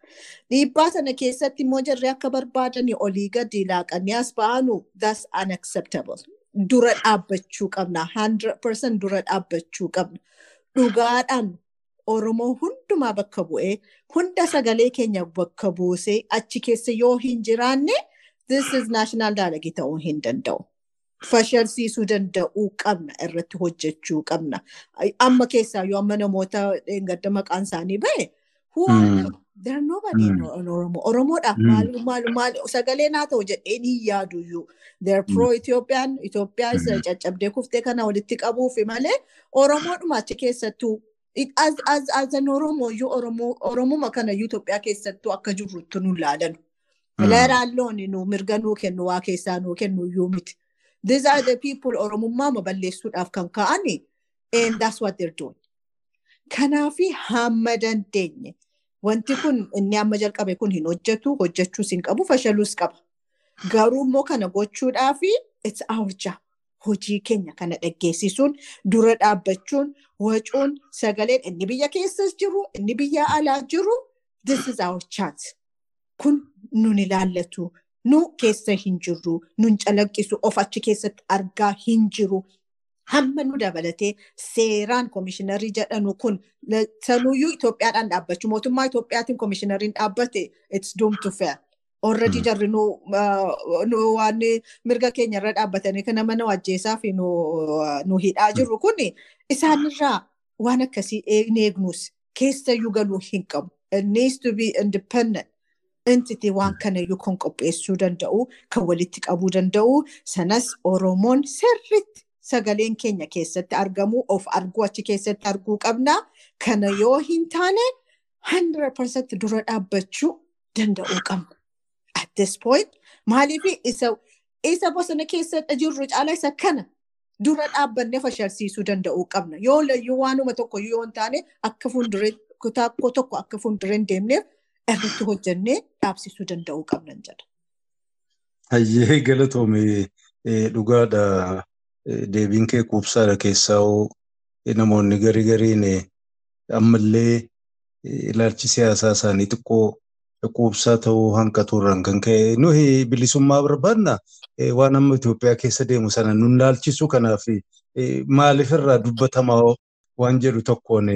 Dhiibbaa sana keessatti immoo jarri akka barbaadanii olii gadi laaqanii as ba'anu that's unacceptable. Dura dhaabbachuu qabna. 100% dura dhaabbachuu qabna. Dhugaadhaan Oromoo hundumaa bakka bu'ee hunda sagalee keenya bakka buusee achi keessa yoo hin jiraanne this is national dialogue ta'uu hin danda'u. Fashalsiisuu danda'uu qabna irratti hojjechuu qabna. Amma keessaa yoo amma namoota gadda maqaan isaanii bahe who are them? There nobody in Oromo. Oromoodhaaf maal maal maal sagalee naa ta'u jedheen hin yaadu iyyuu. They're pro Itoophiyaan Itoophiyaa isa caccabdee kuftee kana walitti qabuufi malee Oromoodhuma achi keessattuu as as as an Oromo iyyuu Oromoo Oromuma kana iyyuu Itoophiyaa keessattuu akka jirrutti nu ilaalan. Leeraalloon nu mirga nuu kennu waa keessaa nuu kennu iyyuu miti. These are the people Oromummaa balleessuudhaaf kan ka'ani and that's what they're doing. Kanaafi hamma dandeenye wanti kun inni amma jalqabe kun hin hojjetu hojjechuus hin qabu fashaluus qaba. Garuu immoo kana gochuudhaafi it's our job. Hojii keenya kana dhaggeessisuun dura dhaabbachuun wacuun sagaleen inni biyya keessas jiru inni biyya alaa jiru chance. Kun nun ilaallatu nu keessa hin jirru nun calaqqisu of achi keessatti argaa hin jiru. Hamma nu dabalatee seeraan koomishiinarii jedhanu kun sanuyyuu Itoophiyaadhaan dhaabbachuu mootummaa Itoophiyaatiin koomishinariin dhaabbate it's doomed to fail. Already jarri nu waan mirga keenya irra dhaabbatanii kana mana wajjeessaa fi nu hidhaa jirru kun isaanirraa waan akkasii eegne eegnus keessayyuu galuu hin qabu. Needs to be independent. Entity waan kanayyuu kan qopheessuu danda'u, kan walitti qabuu danda'u, sanas Oromoon sirriitti sagaleen keenya keessatti argamu, of arguu achi keessatti arguu qabna. Kana yoo hin taane 100% dura dhaabbachuu danda'uu qabna. This point, maaliif isa isa bosona keessa jirru caala isa kana dura dhaabbannee fashalsiisuu danda'uu qabna. Yoo layyuu waanuma tokko yoo hin taane akka fuulduree kutaa tokko akka fuulduree hin deemneef irratti hojjennee dhaabsisuu danda'uu qabnan jedha. Hayyee galatoome dhugaadha. Deebiin kee quubsaadha keessaa namoonni garii gariin ammallee ilaalchi siyaasaa isaanii xiqqoo quubsaa ta'uu hanqatu irraan kan ka'e nuyi bilisummaa barbaadna waan amma Itoophiyaa keessa deemu sana nun ilaalchisu kanaaf maaliif irraa dubbatamaa waan jedhu tokkoon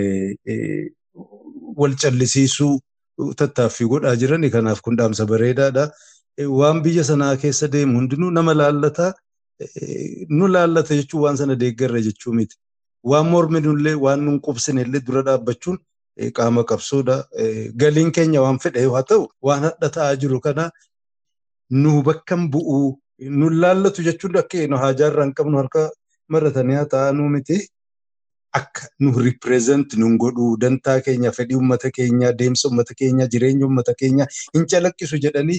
wal callisiisuu tattaaffii godhaa jiran kanaaf kun dhaamsa bareedaadha. Waan biyya sanaa keessa deemu hundinuu nama laallata. Nu laallata jechuun waan sana deeggarra jechuu miti. Waan morminullee waan nun qubsinellee dura dhaabbachuun qaama qabsoodha. Galiin keenya waan fedhe haa ta'u waan hadha ta'aa jiru kana nu bakka bu'uu nu laallatu jechuun akka haajaarraa hin qabnu harka maratanii haa ta'anuu miti. Akka nu ripireezent nun godhuu dantaa keenya fedhii uummata keenyaa deemsa uummata keenyaa jireenya uummata keenyaa hin calaqqisu jedhanii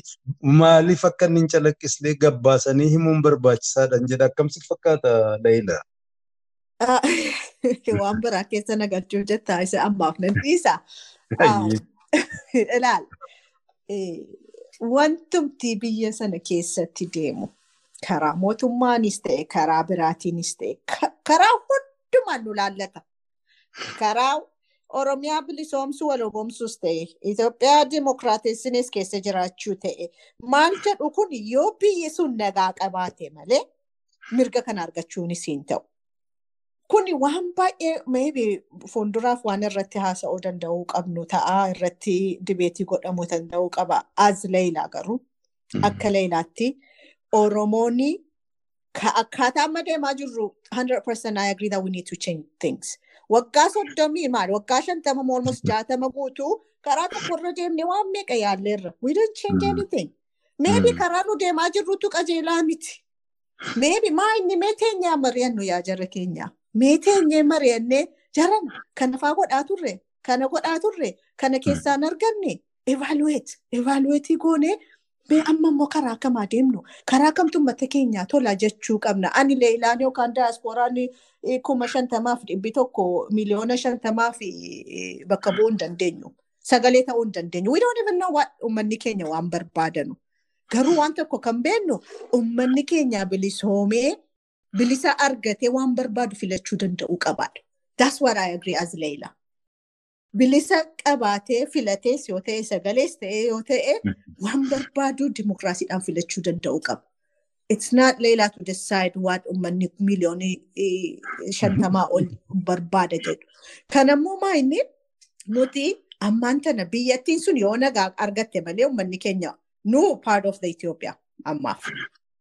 maaliif akka hin calaqqislee gabbaasanii himuun barbaachisaadhaan jedha akkamsi fakkaata Layila. Waan biraa keessa nagachuuf jettaa isa ammaaf nan dhiisa. Ilaal wantumti biyya sana keessatti deemu karaa mootummaanis ta'e karaa biraatiinis ta'e karaa hundumaan nu laallata. Karaa Oromiyaa bilisoomsuu waloomsuus ta'e Itoophiyaa dimokiraatessinis keessa jiraachuu ta'e maal jedhu kun yoo biyyi sun nagaa qabaate malee mirga kana argachuunis hin ta'u. Kuni waan baay'ee maybe fuulduraaf waan irratti haasa'uu danda'uu qabnu ta'aa irratti dibeetii godhamuu danda'uu qaba. Az leeyilaa garuu akka leeyilaatti Oromooni akkaataa amma deemaa jirru 100% I agree that we need to change things. Waggaa soddomii maal waggaa shantama almost jaatama guutuu karaa tokkorra deemnee waan meeqa yaalleerra. We don't change anything. Maybe karaa nu deemaa jirrutu qajeelaa miti. Maybe maa inni mee teenyaa mari'annu yaa jara keenyaa. Mee teenyee mari'annee? Jaran kana faa godhaa turre kana godhaa turre kana keessaan arganne evaluate evaluate goonee amma immoo karaa akkamaa deemnu karaa kamtu uummata keenyaa tola jechuu qabna? Ani leeyilaan yookaan daasporaan kuma shantamaaf dhibbi tokko miliyoona shantamaaf bakka bu'uu hin dandeenyu. Sagalee ta'uu hin dandeenyu. What uummanni keenya waan barbaadanu. Garuu waan tokko kan beeknu uummanni keenya bilisoomee bilisa argatee waan barbaadu filachuu danda'uu qabaadha. That's what I agree as Leila. Bilisa qabaatee filatees yoo ta'e sagalees ta'e yoo ta'e waan barbaadu dimokiraasiidhaan filachuu danda'uu qaba. It's not Leila to decide what uummanni miliyoonii shantamaa ol barbaada jedhu. Kanammoo maa inni nuti ammaan tana biyyattiin sun yoo nagaa argatte malee uummanni keenya nu part of the Ethiopia ammaaf.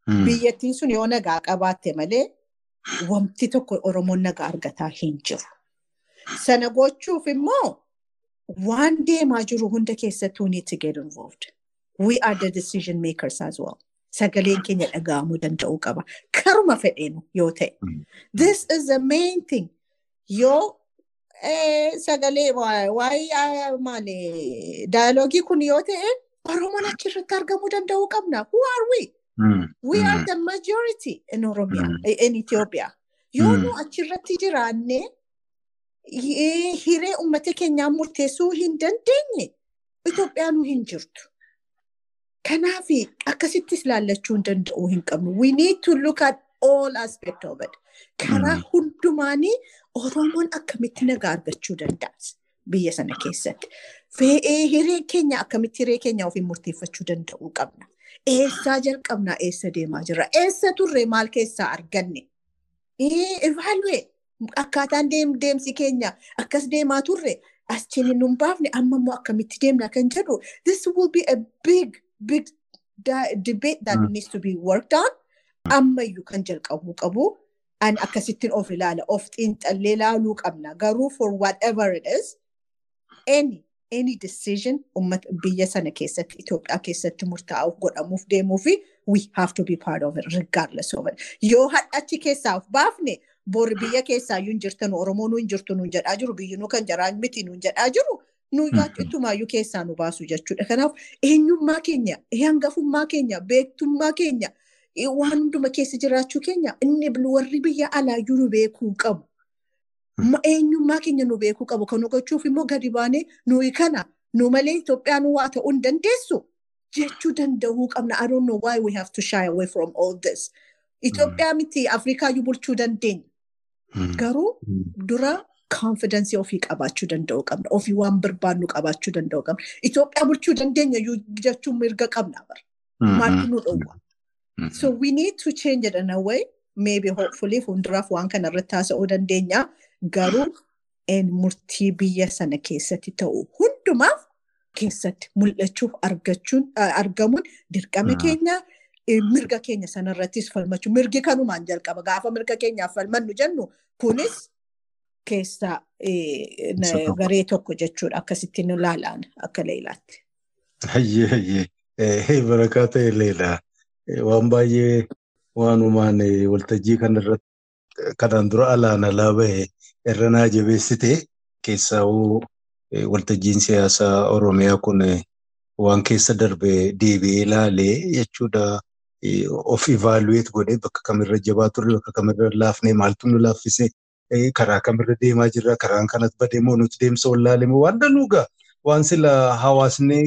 Biyyattiin sun yoo nagaa qabaatte malee wanti tokko Oromoon nagaa argataa hin jiru. Sana gochuuf immoo waan deemaa jiru hunda keessattuu need to get involved. We are the decision makers as well. Sagaleen keenya dhaga'amuu danda'uu qaba. Karuma fedheenu yoo ta'e. This is the main thing. Yoo sagalee waa'ee maali daayaloogii kun yoo ta'e Oromoon achirratti argamuu danda'uu qabna. Who are we? Mm. We mm. are the majority in Oromia, mm. in Ethiopia. Yoo nu achirratti jiraanne hiree uummata keenyaa murteessuu hin dandeenye Itoophiyaan hin jirtu. Kanaaf akkasittis laallachuu hin danda'uu hin qabnu. We need to look at all aspect of it. Karaa hundumaanii Oromoon akkamitti nagaa argachuu danda'a biyya sana keessatti. Fe'ee hiree keenya akkamitti hiree keenya ofiin murteeffachuu danda'uu qabna. Eessaa jalqabnaa eessa deemaa jirra? Eessa turre maal keessaa arganne? Evaluate akkaataan deemsi keenya akkas deemaa turre as cini nun baafne amma immoo akkamitti deemna kan jedhu? This will be a big big debate that needs to be worked on. Ammayyuu kan jalqabuu qabu an akkasittiin of ilaala of xiinxallee ilaaluu qabna. Garuu for whatever it is any any decision ummata biyya sana keessatti Itoophiyaa keessatti murtaa'uuf godhamuuf deemuu fi we have to be part of it regardless of it. Yoo hadhachi keessaa of baafne bori biyya keessaa iyyuu hin jirtan Oromoo nu hin jirtu nu jedhaa jiru biyyi nu kan jaraa miti nu jedhaa jiru nu ittumaayyuu keessaa nu baasu jechuudha. Kanaaf eenyummaa keenya hangafummaa keenya beektummaa keenya waan hunduma keessa jiraachuu keenya inni warri biyya alaayyuu nu beekuu qabu. Eenyummaa keenya nu beekuu qabu kan gochuuf immoo gadi baanee nuyi kana nu malee Itoophiyaan waa ta'uu hin dandeessu jechuu danda'uu qabna. I don't know why we have to shy away from all this. Itoophiyaa miti Afrikaayyuu bulchuu dandeenya. Garuu dura confidence ofii qabaachuu danda'uu qabna. Ofii waan barbaannu qabaachuu danda'uu qabna. Itoophiyaa bulchuu dandeenya jechuun mirga qabna bara. Maaltu nu dhowwa? So we need to change it in a way. Maybe hopefully fuulduraaf waan kana irratti haasa'uu dandeenya. Garuu murtii biyya sana keessatti ta'u. Hundumaaf keessatti mul'achuuf argamuun dirqama keenya mirga keenya sanarrattis falmachuu. Mirgi kanumaan jalqaba. Gaafa mirga keenyaaf falmannu jennu kunis keessaa garee tokko jechuudha. Akkasitti nu ilaalaan akka leelaatti. Hayyee hayyee. Barakaa ta'e leelaa. Waan baay'ee waanumaan waltajjii kanarratti kanaan dura alaan alaa bahe irra naa jabeessite keessaa waltajjiin siyaasaa Oromiyaa kun waan keessa darbe deebi'ee ilaalee jechuudha. Of ivaaluweet godhee bakka kamirra jabaa turre bakka kamirra laafnee maaltu nu laaffise karaa kamirra deemaa jirra karaan kanas badee moo nuti deemsa wallaalee moo waan danuugaa waan sila hawaasni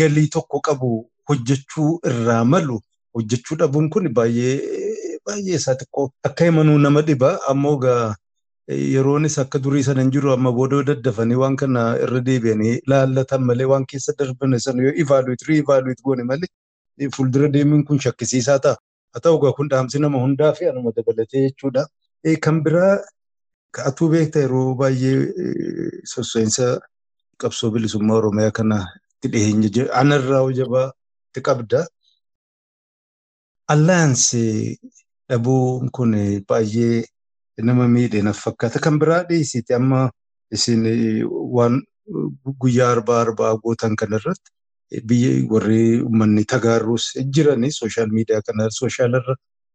galii tokko qabu hojjechuu irraa malu hojjechuu dhabuun kun baay'ee baay'ee isaa xiqqoo akka himanuu nama dhiba ammoo gaa yeroonis akka durii sana hin jiru amma booda daddafanii waan kana irra deebi'anii laallatan malee waan keessa darban sana yoo ivaaluweet riivaaluweet goone malee fuuldura deemuun kun shakkisiisaa ta'a. Haa ta'u egaa kun dhaamsi nama hundaa fi anuma dabalatee jechuudha. Kan biraa ka'atuu beekta yeroo baay'ee sosseensa qabsoo bilisummaa Oromiyaa kana itti dhiyeenya anarraa jabaa itti qabda. Allaayansii dhabuun kun baay'ee nama miidhe fakkaata. Kan biraa dhiisiti amma isin waan guyyaa arbaa arbaa gootan kanarratti biyya warri uummanni tagaarruus jirani sooshaal miidiyaa kana sooshaal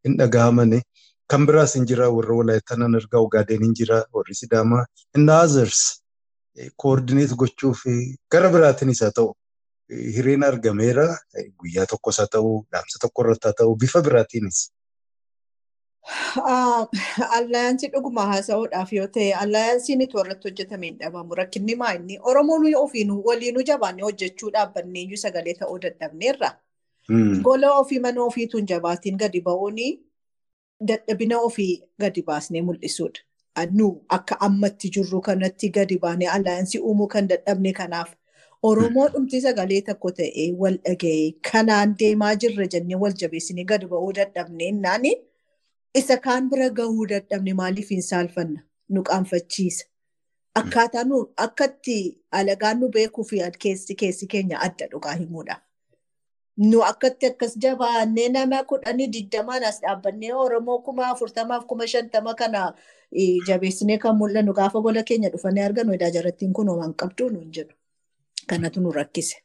hin dhagahamani. Kan biraas hin jira warra walaayittaa nan argaa ogaadeen hin jira warri sidaamaa inni others koordineet gochuuf gara biraatiinis haa ta'u hireen argameera guyyaa tokkos haa ta'u dhaamsa tokko irratti haa ta'u bifa biraatiinis. Allaayansii dhuguma haasa'uudhaaf yoo ta'e allaayansiin itti warratti hojjetame hin dhabamu rakkinni maa inni Oromoon ofiin waliinuu jabaannee hojjechuu dhaabbannee iyyuu sagalee ta'uu dadhabneerra. Gola ofii mana ofiituun jabaatiin gadi ba'uuni dadhabina ofii gadi baasnee mul'isuudha. Nu akka ammatti jirru kanatti gadi baanee allaayansii uumuu kan dadhabne kanaaf Oromoo dhumti sagalee tokko ta'ee wal dhaga'ee kanaan deemaa jirra jennee wal jabeessinee gadi ba'uu dadhabne naani. isa kaan bira gahuu dadhabne maaliif hin saalfanna nu qaanfachiisa. Akkaataa nu akkatti alagaan nu beekuu fi keessi keessi keenya adda dhugaa himuudha. Nu akkatti akkas jabaannee nama kudhanii digdamaan as dhaabbannee Oromoo kuma afurtamaaf kuma shantama kana jabeessinee kan mul'annu gaafa gola keenya dhufanii argannu edaa jarattiin kun waan qabdu nu hin jedhu. Kanatu nu rakkise.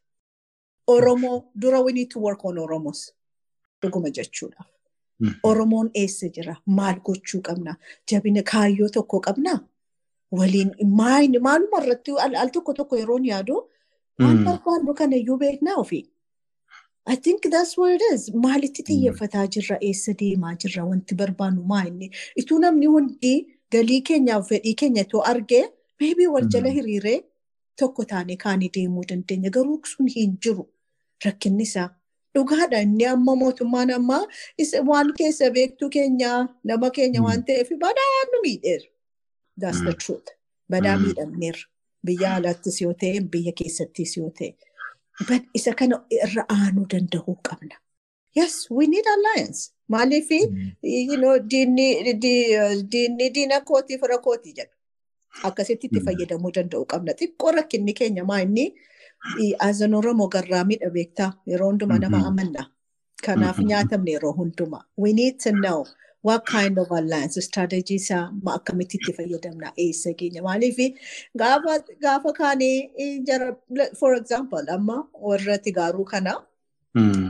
Oromoo dura we need to work on Oromos. Dhuguma jechuudha. Oromoon eessa jira? Maal gochuu qabna? Jabina kaayyoo tokko qabna? Waliin maaluma irratti al tokko tokko yeroo yaadu waan barbaannu kana iyyuu beeknaa ofii. I think that's what it is. Maalitti xiyyeeffataa jirra? Eessa deemaa jirra? Wanti barbaannu maa inni? Ituu namni hundi galii keenyaaf fedhii keenya itoo argee beebii wal jala hiriiree tokko taanee kaanii deemuu dandeenya. Garuu sun hin jiru. Rakkinni isaa. Dhugaadha inni amma mootummaan ammaa waan keessa beektuu keenya nama keenya waan ta'eef badaa nu miidheera. That's the truth. Badaa miidhamneerra. Biyya alaattis yoo ta'e biyya keessattis yoo ta'e. Isa kana irra aanuu danda'uu qabna. Yes, we need alliance. Maaliif diinni diina kootii fira kootii jedha. Akkasitti itti fayyadamuu danda'uu qabna. Xiqqoo rakkinni keenya maa inni Azan Oromoo garraa miidha beektaa yeroo hundumaa nama amanna. Kanaaf nyaatamne yeroo hundumaa. We need to know what kind of alliance strategy isaa akkamitti itti fayyadamna eessa keenya maaliif gaafa kaanii jara for example amma warra tigaaruu kana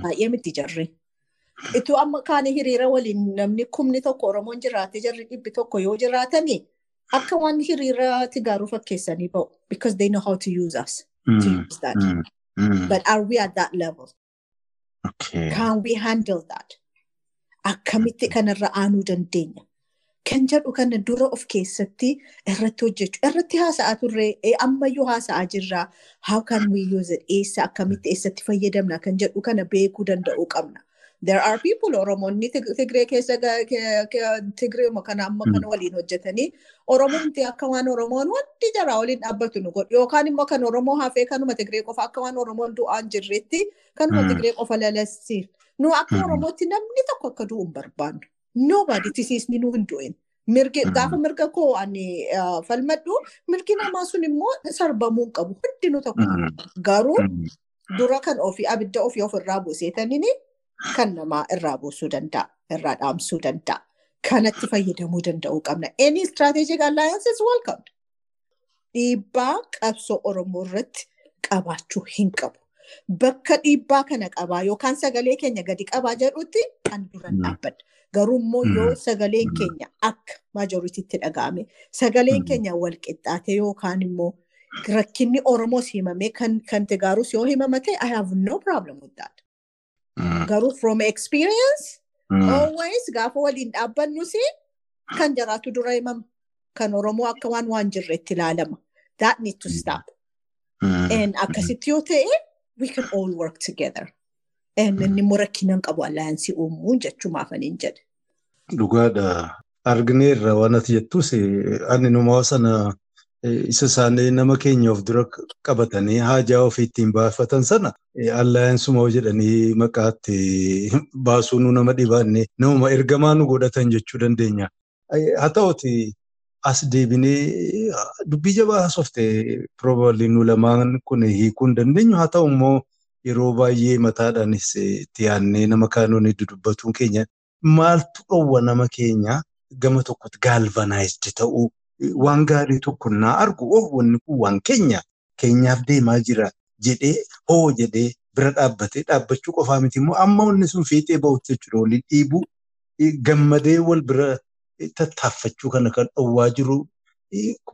baay'ee miti jarri. Ituu amma kaanii hiriira waliin namni kumni tokko Oromoon jiraate jarri dhibbi tokko yoo jiraatani akka waan hiriira tigaaruu fakkeessanii ba'u because they know how to use us. to use that. Mm, mm. But are we at that level? Okay. Can we handle that? Akkamitti kanarra aanuu dandeenya? kan jedhu kana dura of keessatti irratti hojjechuu irratti haasa'aa turre ammayyuu haasa'aa jirra how can we use it eessa akkamitti eessatti fayyadamna kan jedhu kana beekuu danda'uu qabna. There are people Oromoonni Tigree keessa Tigree kana amma kana waliin hojjetanii Oromoomti akka waan Oromoon wanti jaraa waliin dhaabbatu nu godhu yookaan immoo kan Oromoo hafee kanuma Tigree qofa akka waan Oromoon du'aan jirretti kanuma Tigree qofa lalassiif. Nu akka Oromootti namni tokko akka du'u hin barbaannu. Nobody tisiisni nu hin. Mirgi gaafa mirga koo ani falmadhu mirgi namaa sun immoo sarbamuu hin qabu hundinuu tokko. Garuu dura kan ofii abidda ofii ofirraa buuseetaniin kan namaa irraa buusuu danda'a, irraa dhaamsuu danda'a. Kanatti fayyadamuu danda'uu qabna. Any strategic alliance is welcome. Dhiibbaa qabsoo Oromoo irratti qabaachuu hin qabu. Bakka dhiibbaa kana qabaa yookaan sagalee keenya gadi qabaa jedhutti kan duran dhaabbadha. Garuu immoo yoo sagaleen keenya akka maajoritiitti dhaga'ame sagaleen keenya wal qixxaate yookaan immoo rakkinni Oromoos himame kan Tigraayus yoo himamate I have no problem with that. Garuu from experience always gaafa waliin dhaabbannus kan jiraatu dura himama. Kan Oromoo akka waan waan jirretti ilaalama. That need to stop. And akkasitti yoo ta'e we can all work together. Inni immoo rakkina hin qabu allaayansii uumuu jechuumaaf aniin jedhe. Dhugaadha. Argineerra waan ati jettus ani numaa sana isa isaanii nama keenya of dura qabatanii haajaa ofii ittiin baafatan sana allaayansuma jedhanii maqaatti baasuu nu nama dhibaanne namuma ergamaa nu godhatan jechuu dandeenya. Haa ta'uti as deebinee dubbii jabaa haasofte probably nu lamaan kun hiikuu hin dandeenyu. Haa ta'u immoo yeroo baay'ee mataadhaanis itti yaadnee nama kaanoon dubbatuun keenya maaltu dhowwa nama keenya? Gama tokkotti galvanaayizdi ta'uu waan gaarii tokko naa argu oh wanni kun waan keenya keenyaaf deemaa jira jedhee hoo jedhee bira dhaabbatee dhaabbachuu qofaa miti immoo amma wanni sun fiixee ba'utti jechuudha. Waliin dhiibuu gammadee wal bira tattaaffachuu kana kan dhowwaa jiru.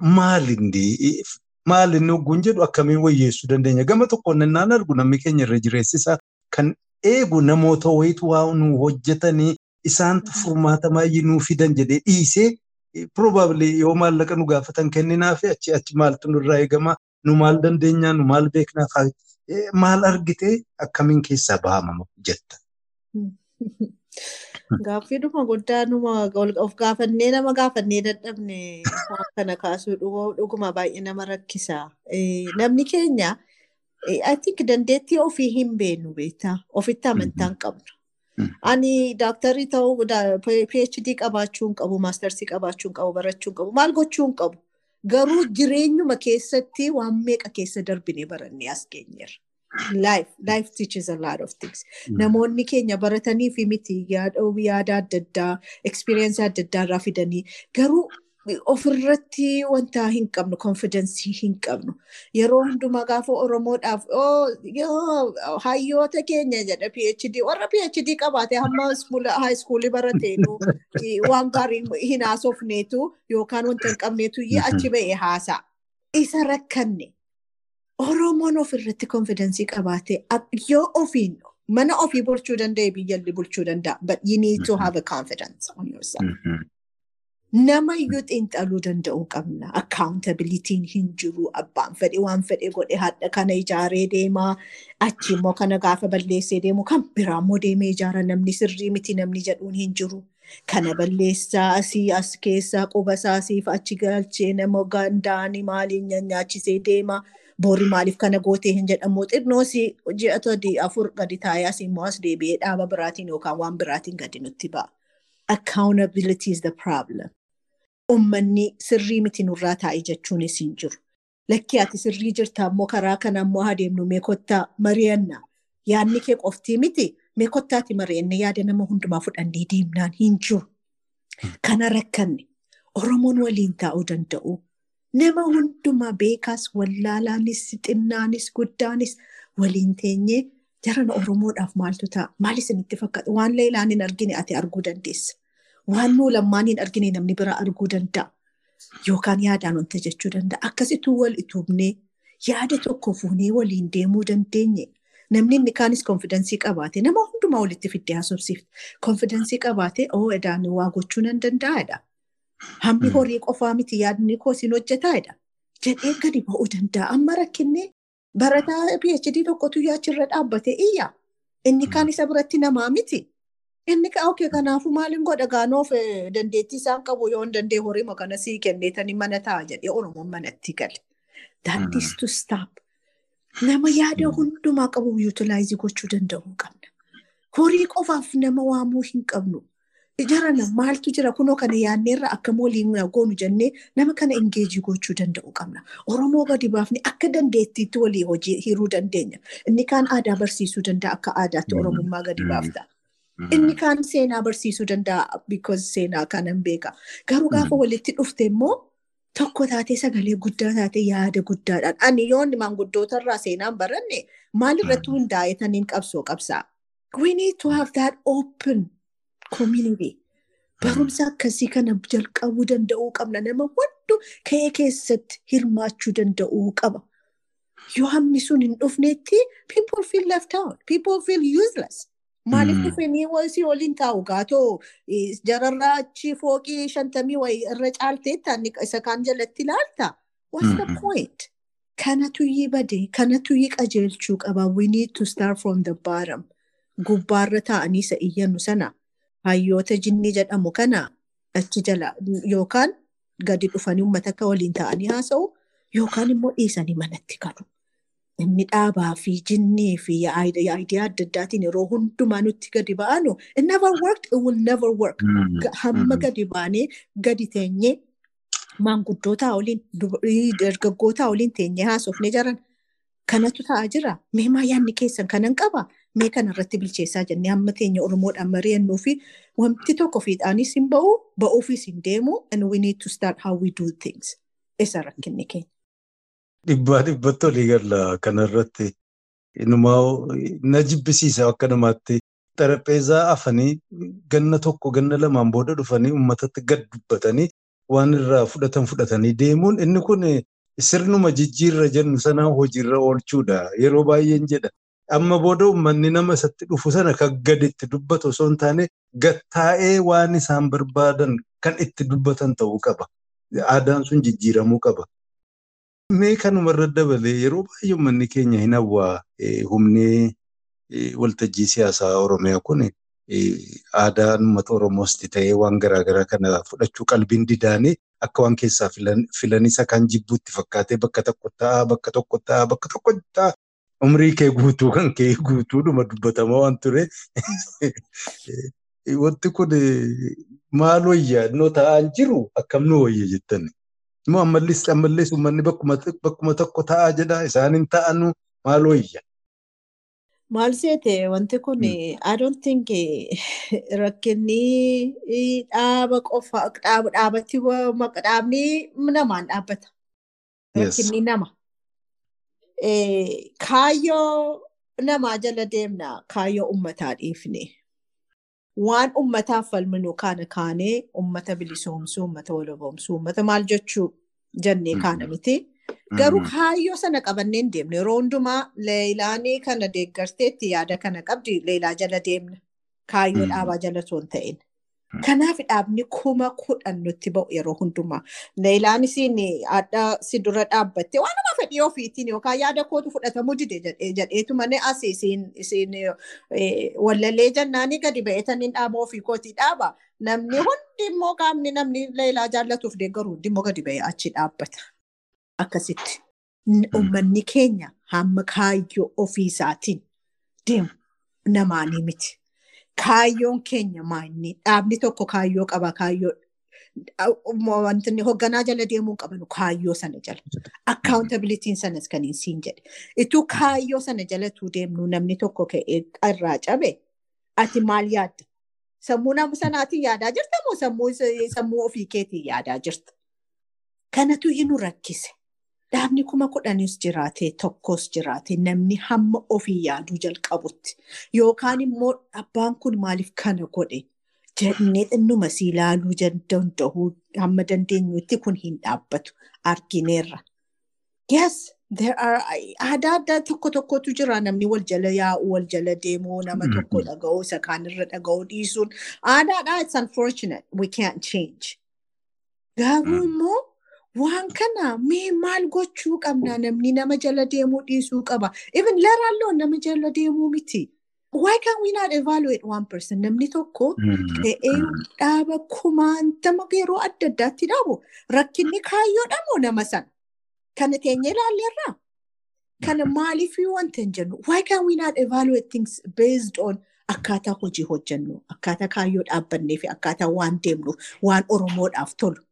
Maalindi maalinni ogguun jedhu? Akkamiin wayyeessuu dandeenya? Gama tokkoon naan argu namni keenya irra jireessisaa kan eegu namoota wayitu waa nu hojjetanii isaantu furmaata baay'ee nuu fidan jedhee dhiisee probably yoo maallaqa nu gaafatan kenninaa fi achi achi maaltu nurraa eegama? Nu maal dandeenyaa nu maal beeknaa maal argitee akkamiin keessaa bahamama jetta. Gaaffiidhuma guddaa numa of gaafannee nama gaafannee dadhabne kana kaasuu dhuguma baay'ee nama rakkisa. Namni keenya I think dandeettii ofii hin beeknu beektaa? Ofitti amantaa hin qabnu. Ani daaktarii ta'uu PhD qabaachuu hin qabu, maastarsii qabaachuu hin qabu, barachuu hin qabu, maal gochuu hin qabu. Garuu jireenyuma keessatti waan meeqa keessa darbinee barannee as geenyeerra. Life, life teaches a lot of things. Namoonni keenya baratanii fi miti yaada adda addaa, experience adda addaa irraa fidanii garuu ofirratti wanta hin qabnu, confidence hin qabnu. Yeroo hundumaa gaafa Oromoodhaaf hayyoota keenya jedha PhD warra PhD qabaate hamma high schoolii barateenu waan gaarii hin haasofneetu yookaan wanta hin qabneetu achi ba'e haasa'a. Isa rakkanne. Oromoon ofirratti konfidensii qabaate yoo ofiin mana ofii bulchuu danda'e biyyalli bulchuu danda'a. But you need to have a confidence on yourself. Nama iyyuu xiinxaluu danda'uu qabna. Accountabilitiin hin jiru. Abbaan fedhe waan fedhe godhe hadha kana ijaaree deemaa. Achi immoo kana gaafa balleessee deemu kan biraa immoo deemee ijaara namni sirrii miti namni jedhuun hin jiru. Kana balleessaa asii as keessaa quba isaasiif achi galchee nama gandaanii maaliin nyaachisee deema. Boori maaliif kana gootee hin jedhamu xirnoos ji'a todii afur gadi taa'ee asii immoo as deebi'ee dhaaba biraatiin yookaan waan biraatiin gadi nutti ba'a. Accountability is the problem. Uummanni sirrii miti nurraa taa'e jechuunis hin jiru. Lakkii ati sirrii jirtaa immoo karaa kana immoo adeemnu mee kottaa mari'annaa. Yaadni kee qoftii miti mee kottaati mari'anne yaada nama hundumaa fudhannee deemnaan hin jiru. Kana rakkanne Oromoon waliin taa'uu danda'u. Nama hundumaa beekaas wallaalaanis xinnaanis guddaanis waliin teenyee jarana Oromoodhaaf maaltu ta'a? Maal isinitti fakkaata? Waan leelaan hin argine ati arguu dandeessa. Waan nuu lammaan hin argine namni bira arguu danda'a. Yookaan yaadaan wanta jechuu danda'a. Akkasittuu wal ituubnee yaada tokko fuunee waliin deemuu dandeenye. Namni inni kaanis konfidensii qabaate nama hundumaa walitti fiddee haasofsiifte. Konfidensii qabaate oo edaan waa gochuu nan danda'aadha. Hammi Mm. horii qofaa miti yaadni koo isin hojjetaadha. Jedhee gadi ba'uu danda'a. Amma rakkinni barataa PhD tokkotu yaachirra dhaabbate iyya. Inni kaan isa biratti namaa miti. Inni okay kanaafuu maaliin godha gaanoof eh, dandeettii isaan qabu yoo hin dandee horii makana sii kenneetanii mana ta'a jedhee Oromoon manatti gale. That Mm. is to stop. Nama yaada Mm. hundumaa qabu utilize gochuu danda'uu qabna. Horii qofaaf nama waamuu hin qabnu. Jarana maaltu jira kunoo kana yaadneerra akka waliin goonu jennee nama kana engeejii gochuu danda'uu qabna. Oromoo gadi baafne akka dandeettiitti walii hojii hiruu dandeenya. Inni kaan aadaa barsiisuu danda'a akka aadaatti Mm. Oromummaa gadi baafta. Inni kaan seenaa barsiisuu danda'a because seenaa kanan beeka. Garuu gaafa Mm. walitti dhufte immoo tokko taatee sagalee guddaa taatee yaada guddaadhaan. Ani yoonni maanguddoota irraa seenaan baranne maalirratti hundaa'etaniin qabsoo qabsaa. We need to have that open community. Barumsa akkasii kana jalqabuu danda'uu qabna. Nama hunduu ka'ee keessatti hirmaachuu danda'uu qaba. Yoo hammi sun hin dhufnetti people feel left out. People feel useless. Maaliif dhufanii si waliin taa'u gaatoo jararraa achi fooqii shantamii wayii irra caalteetta isa kaan jalatti ilaalta. What's the point? Kanatu yii bade, kanatu yii qajeelchuu qaba. We need to start from the bottom. Gubbaarra taa'anii isa iyyannu sana hayyoota jinnii jedhamu kana achi jala yookaan gadi dhufanii uummata akka waliin taa'anii haasa'u yookaan immoo dhiisanii manatti galu. Inni dhaabaa fi jinnii fi yaa'idiyaa adda addaatiin yeroo hundumaa nutti gadi ba'anu it never worked, it will never work. Mm. Ga- Hamma Mm. gadi baanee gadi teenyee maanguddootaa waliin dargaggootaa waliin teenyee haasofne jiran kanatu ta'aa jira. Mee yaadni keessan kanan qaba? Mee kanarratti bilcheessaa jennee hamma teenya Oromoodhaan mari'annuu fi wanti tokko fiixaanis hin ba'u, ba'uufis hin deemu and we need to start how we do things. Isa rakkinni keenya. Dhibbaa dhibbatti olii galla kanarratti inumaa na jibbisiisa akka namaatti xarapheezaa afanii ganna tokko ganna lamaan booda dhufanii uummatatti gad dubbatanii waan irraa fudhatan fudhatanii deemuun inni kun sirnuma jijjiirra jennu sanaa hojiirra oolchuudha yeroo baay'een jedha. Amma booda uummanni nama isatti dhufu sana kan gad itti dubbatu osoo hin taane gattaa'ee waan isaan barbaadan kan itti dubbatan ta'uu qaba. Aadaan sun jijjiiramuu qaba. Mee kanuma irra dabalee yeroo baay'ee uummanni keenya hin hawwaa humni eh, waltajjii siyaasaa Oromiyaa kun aadaan uummata Oromoos ta'ee waan garaagaraa kana fudhachuu qalbiin didaanii akka waan keessaa filan, isa kan jibbuutti fakkaatee bakka tokko ta'a bakka tokko ta'a bakka tokko ta'a umrii kee guutuu kan kee guutuudhuma dubbatamaa waan ture. Wanti kun maal wayya innoo ta'aa jiru akkam nu wayya jettani. Immoo ammallis ammallees uummanni bakkuma tokko taa'aa jedha isaan hin ta'anu maal wayya. Maal seete wanti kun I don't think eh, rakkinni dhaaba qofa dhaaba dhaabatti dhaabni namaan dhaabbata. Rakkinni nama. Eh, Kaayyoo namaa jala deemna kaayyoo uummataa dhiifne. Waan uummataaf falminu kana kaanee uummata bilisoomsuu, uummata walaboomsuu, uummata maal jechuu jennee kaana miti. Garuu kaayyoo sana qabannee hin deemne yeroo hundumaa leelaanii kana deeggarteetti yaada kana qabdi leelaa jala deemna. Kaayyoo Mm. dhaabaa jala osoo hin ta'in. Mm. Kanaaf dhaabni kuma kudhan nutti ba'u yeroo hundumaa. Leelaan isiin adda si dura dhaabbatte waan nama fedhii ofiitiin yookaan yaada kootu fudhatamuu dide jedhee jedheetu malee as isiin wallalee jennaanii gadi ba'eetaniin dhaaba ofii kootii dhaaba. Namni hundi immoo qaamni namni leelaa jaallatuuf deeggaru hundi immoo gadi ba'ee achi dhaabbata. Akkasitti. Uummanni keenya hamma kaayyoo ofiisaatiin deemu namaanii miti. Kaayyoon keenya maanni dhaabni tokko kaayyoo qaba wanti hoogganaa jala deemuu qabanu kaayyoo sana jala. Accountabilitiin sanas kan hin jedhe. Ituu kaayyoo sana jalatuu deemnu namni tokko ka'ee irraa cabe ati maal yaadda? Sammuu nama sanaatiin yaadaa jirta moo sammuu ofii keetiin yaadaa jirta? Kanatu nu rakkise. Dhaabni kuma kudhanis jiraate tokkos jiraate. Namni hamma ofii yaaduu jalqabutti. Yookaan immoo abbaan kun maaliif kana godhe? Jennee xinnuma si ilaaluu danda'uu hamma dandeenyutti kun hin dhaabbatu. Argineerra. Yes, there are aadaa addaa tokko tokkotu jira. Namni wal jala yaa'u wal jala deemuu nama Mhm. tokko dhaga'uu isa kaanirra dhaga'uu dhiisuun. Aadaadhaa it's unfortunate. We can't change. Garuu immoo waan kana mee maal gochuu qabna namni nama jala deemuu dhiisuu qaba. Even laraalloon nama jala deemuu miti. Why can't we not evaluate one person? Namni tokko ta'ee dhaaba kumaantama yeroo adda addaatti dhaabu rakkinni kaayyoodha moo nama sana? Kana teenyee ilaalleerraa? Kana maaliif wanta hin jennu? Why can't we not evaluate things based on akkaataa hojii hojjennu, akkaataa kaayyoo dhaabbannee fi akkaataa waan deemnu, waan Oromoodhaaf tolu.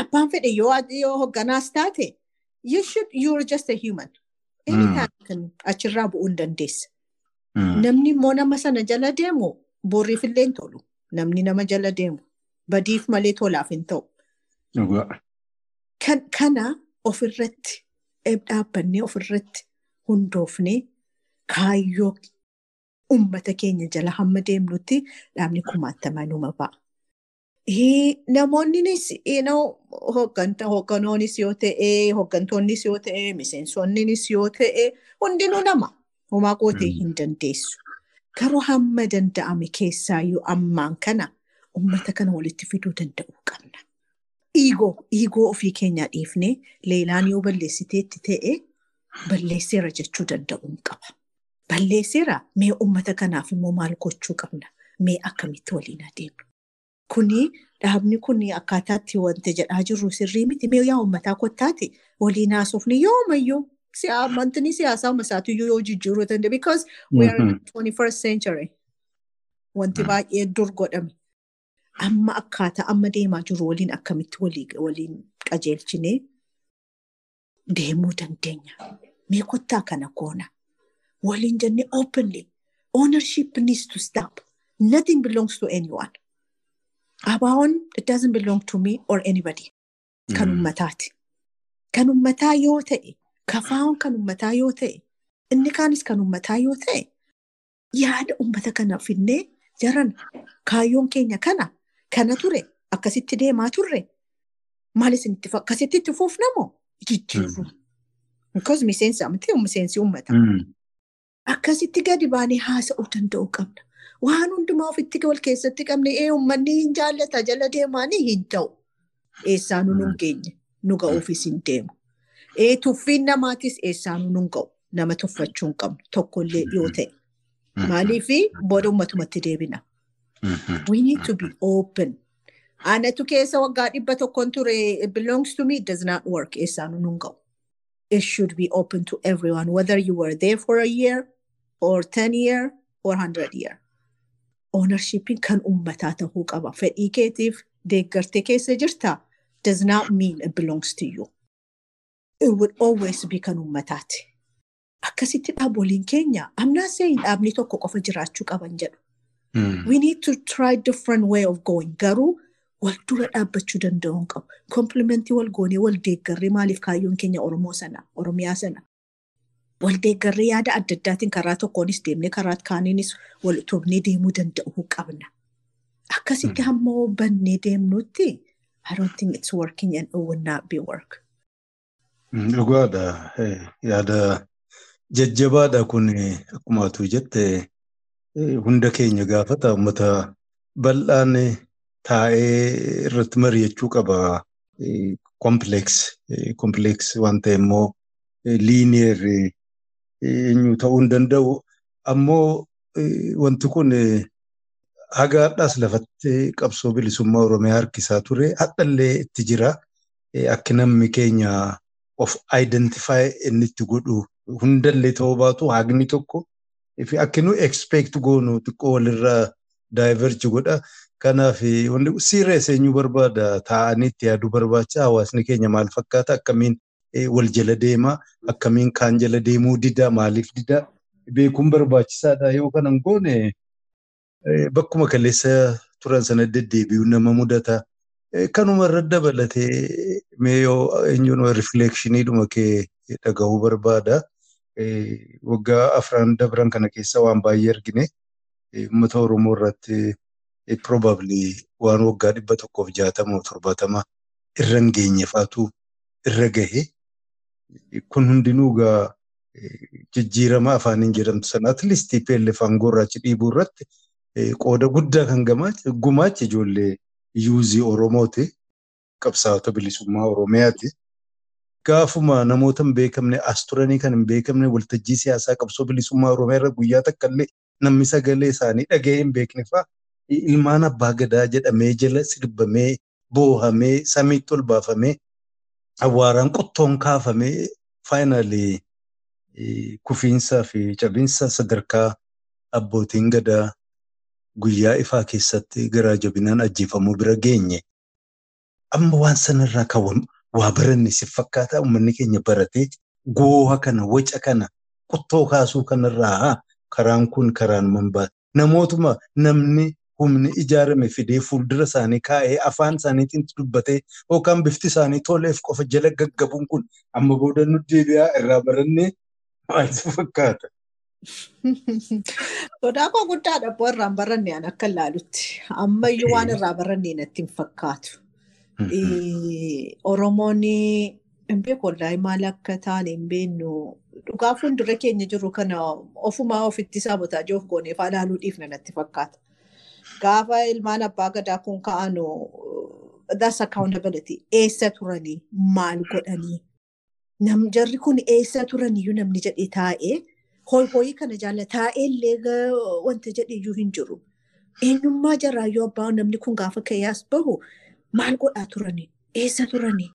Abbaan fedhe yoo hogganaas taate, you should, you're just a human. Anytime kan achirraa bu'uu hin dandeessa. Namni immoo nama sana jala deemu borriif illee hin tolu. Namni nama jala deemu badiif malee tolaaf hin ta'u. Kan, kana ofirratti dhaabbannee ofirratti hundoofnee kaayyoo ummata keenya jala hamma deemnutti dhaabni kumaatamaa numa ba'a. Namoonnis hogganoonis yoo ta'e, hoggantoonnis yoo ta'e, miseensonnis yoo ta'e, hundinuu nama. Homaa gootee hin dandeessu. Garuu hamma danda'ame keessaayyuu ammaan kana ummata kana walitti fiduu danda'uu qabna. Iigoo, iigoo ofii keenyaa dhiifnee leelaan yoo balleessiteetti ta'e balleesseera jechuu danda'uun qaba. Balleesseera mee ummata kanaaf immoo maal gochuu qabna? Mee akkamitti waliin adeemnu? Kuni dhaabni kuni akkaataatti wanta jedhaa jirru sirrii miti. Mee yaa uummataa kottaati waliin haasofni yoomayyuu Mantini siyaasaa masaatiyyuu yoo jijjiiruu danda'e because we are in the 21st century. Wanti baay'ee dur godhame. Amma akkaataa amma deemaa jiru waliin akkamitti waliin qajeelchinee deemuu dandeenya. Mee kottaa kana goona. Waliin jennee openly ownership needs to stop. Nothing belongs to anyone. Abaawoon it doesn't belong to me or anybody. Kan ummataati. Kan ummataa yoo ta'e Kafaawwan kan uummataa yoo ta'e, inni kaanis kan uummataa yoo ta'e, yaada uummata kana finnee jaran kaayyoon keenya kana kana ture akkasitti deemaa turre maal isinitti akkasitti itti fuufnamoo jijjiirru. Because miseensa miti miseensi uummata. Akkasitti gadi baanee haasa'uu danda'uu qabna. Waan hundumaa ofitti wal keessatti qabne ee uummanni hin jaallata jala deemaanii hin ta'u. Eessaa nu nun geenye nu ga'uufis hin deemu. Ee tuffiin namaatis eessaanuu nun ga'u nama tuffachuu hin qabnu tokkollee yoo ta'e. Maaliifi booda uummatumatti deebina. We need to be open. Anatu keessa waggaa dhibba tokkoon ture belongs to me does not work eessaanuu nun ga'u. It should be open to everyone whether you were there for a year or ten year or hundred year. Ownershipiin kan uummataa ta'uu qaba. Fedhii keetiif deeggartee keessa jirtaa does not mean it belongs to you. it would always be kan uummataati. Akkasitti dhaaboliin keenya amnaa seeyin dhaabni tokko qofa jiraachuu qaban jedhu. We need to try different way of going. Garuu wal dura dhaabbachuu danda'uun qabu. Komplimentii wal goonee wal deeggarree maaliif kaayyoon keenya Oromoo sana, Oromiyaa sana. Wal deeggarree yaada adda addaatiin karaa tokkoonis deemnee karaa kaaniinis wal utubnee deemuu danda'uu qabna. Akkasitti hamma hubannee deemnutti I don't think it's working and it would not be work. Dhugaadha. Yaada jajjabaadha kun akkuma atu jette hunda keenya gaafata uummata bal'aan taa'ee irratti mari'achuu qaba. Kompleeks kompleeks waan ta'e immoo liiniyeer eenyu ta'uu hin danda'u. Ammoo wanti kun hagaadhaas lafatti qabsoo bilisummaa Oromiyaa harkisaa ture. Hadhallee itti jira. Akki namni keenya of identify inni itti godhu hundallee ta'uu baatu haqni tokko akki nu expect goonu xiqqoo walirraa daayiverji godha. Kanaaf sirees eenyu barbaada taa'anii itti yaaduu barbaacha hawaasni keenya maal fakkaata akkamiin wal jala deema akkamiin kaan jala deemuu dida maaliif dida beekuun barbaachisaadha yoo kanan goone bakkuma kaleessa turan sana deddeebi'uu nama mudata. Kanuma irra dabalatee mee yoo eenyuun rifleekshiniidhuma kee dhagahuu barbaada. Waggaa afran dabran kana keessa waan baay'ee argine uummata Oromoo irratti probably waan waggaa dhibba tokkoof jaatama torbaatama irra hin geenyefaatu irra gahe. Kun hundinuu egaa jijjiirama afaaniin jedhamtu sana at least PLF aangoo irraachi dhiibuu irratti qooda guddaa kan gumaache ijoollee yuuzii Oromooti. qabsaa'ota bilisummaa Oromiyaati. Gaafuma namoota hin beekamne as turanii kan hin beekamne waltajjii siyaasaa qabsoo bilisummaa Oromiyaa irra guyyaa takka illee namni sagalee isaanii dhaga'ee hin beekne fa'a ilmaan abbaa gadaa jedhamee jala sirbamee boohamee samiitti ol baafamee awwaaraan qottoon kaafamee faayinaalii kufiinsaa fi cabinsa sadarkaa abbootiin gadaa guyyaa ifaa keessatti garaa jabinaan ajjeefamuu bira geenye. Amma waan sanarraa kan waa baranne si fakkaata uummanni keenya baratee gooha kana waca kana qottoo kaasuu kanarraa karaan kun karaan manbaa namootuma namni humni ijaarame fidee fuuldura isaanii kaa'ee afaan isaaniitiin dubbatee yookaan bifti isaanii toleef qofa jala gaggabuun kun amma booda nu deebi'aa irraa barannee maal fakkaata? Sodaa koo guddaadha abboo irraan baranne an akka ilaalutti. Ammayyuu waan irraa baranne natti hin fakkaatu. Oromoon hin beeku maal akka taane hin beeknu. Dhugaa fuuldura keenya jiru kana ofumaa ofitti sabotaajii of gooneef ilaaluu dhiifna natti fakkaata. Gaafa ilmaan abbaa gadaa kun ka'anu that's accountability. Eessa turanii? Maal godhanii? Nam jarri kun eessa turaniyyuu namni jedhee taa'ee hoyii kana jaalla taa'ee illee wanta jedheyyuu hin jiru. Eenyummaa jarraayyuu abbaa namni kun gaafa ka'ee as bahu maal godhaa turanii? Eessa turanii?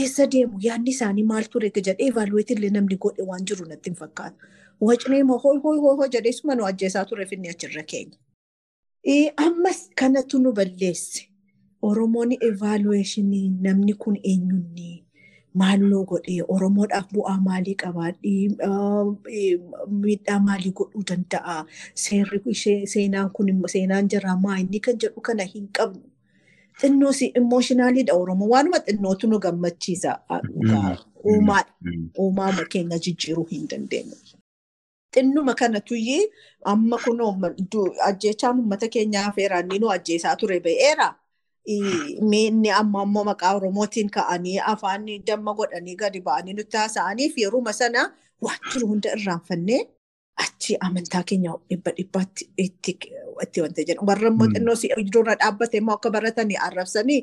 Eessa deemu? Yaadni isaanii maal ture jedhee evaluweetii illee namni godhe waan jiru natti hin fakkaatu. Wacnee hooy hooy hooy jedhee suma nu ajjeesaa ture finni achirra keenya. Ammas kanatu nu balleesse. Oromoon evaluweeshinii namni kun eenyunni? Maal nuu godhee Oromoodhaaf bu'aa maalii qabaadhii miidhaa maalii godhuu danda'a seenaan kun seenaan maa inni kan jedhu kana hin qabnu. Xinnoos immooshinaalidha Oromoo waanuma xinnootu nu gammachiisa uumaadha. Uumaama keenya jijjiiruu hin dandeenyu. Xinnuma kanatu iyyee amma kun ajjeechaan uummata keenyaa affeeraan ni ajjeesaa ture ba'eera. Inni amma ammoo maqaa Oromootiin ka'anii afaan damma godhanii gadi ba'anii nutti haasa'aniif yeruma sana waan jiru hunda irraanfannee achi amantaa keenya dhibba dhibbaatti itti wanta jedhu. Warra immoo xinnoo iddoo dhaabbate immoo akka baratanii arrabsanii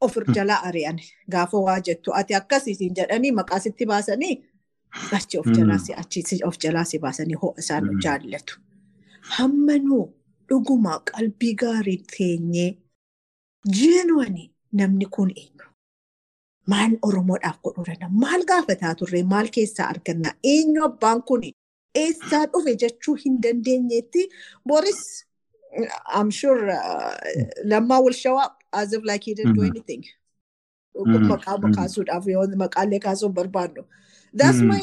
ofir jalaa ari'an gaafa waa jettu ati akkasiisin jedhanii maqaa sitti baasanii achi of jalaa achi of jalaa si baasanii ho'a isaan jaallatu. Hamma nuu dhuguma qalbii gaarii teenyee Jeenuwani namni kun eenyu? Maal Oromoodhaaf godhuu danda'a? Maal gaafataa turre? Maal keessaa arganna? Eenyu abbaan kun eessaa dhufe jechuu hin dandeenyetti Boris I'm sure Lammaa will show up as if like he didn't do anything. Maqaa kaasuudhaaf yoo maqaalee kaasuuf barbaannu. That's my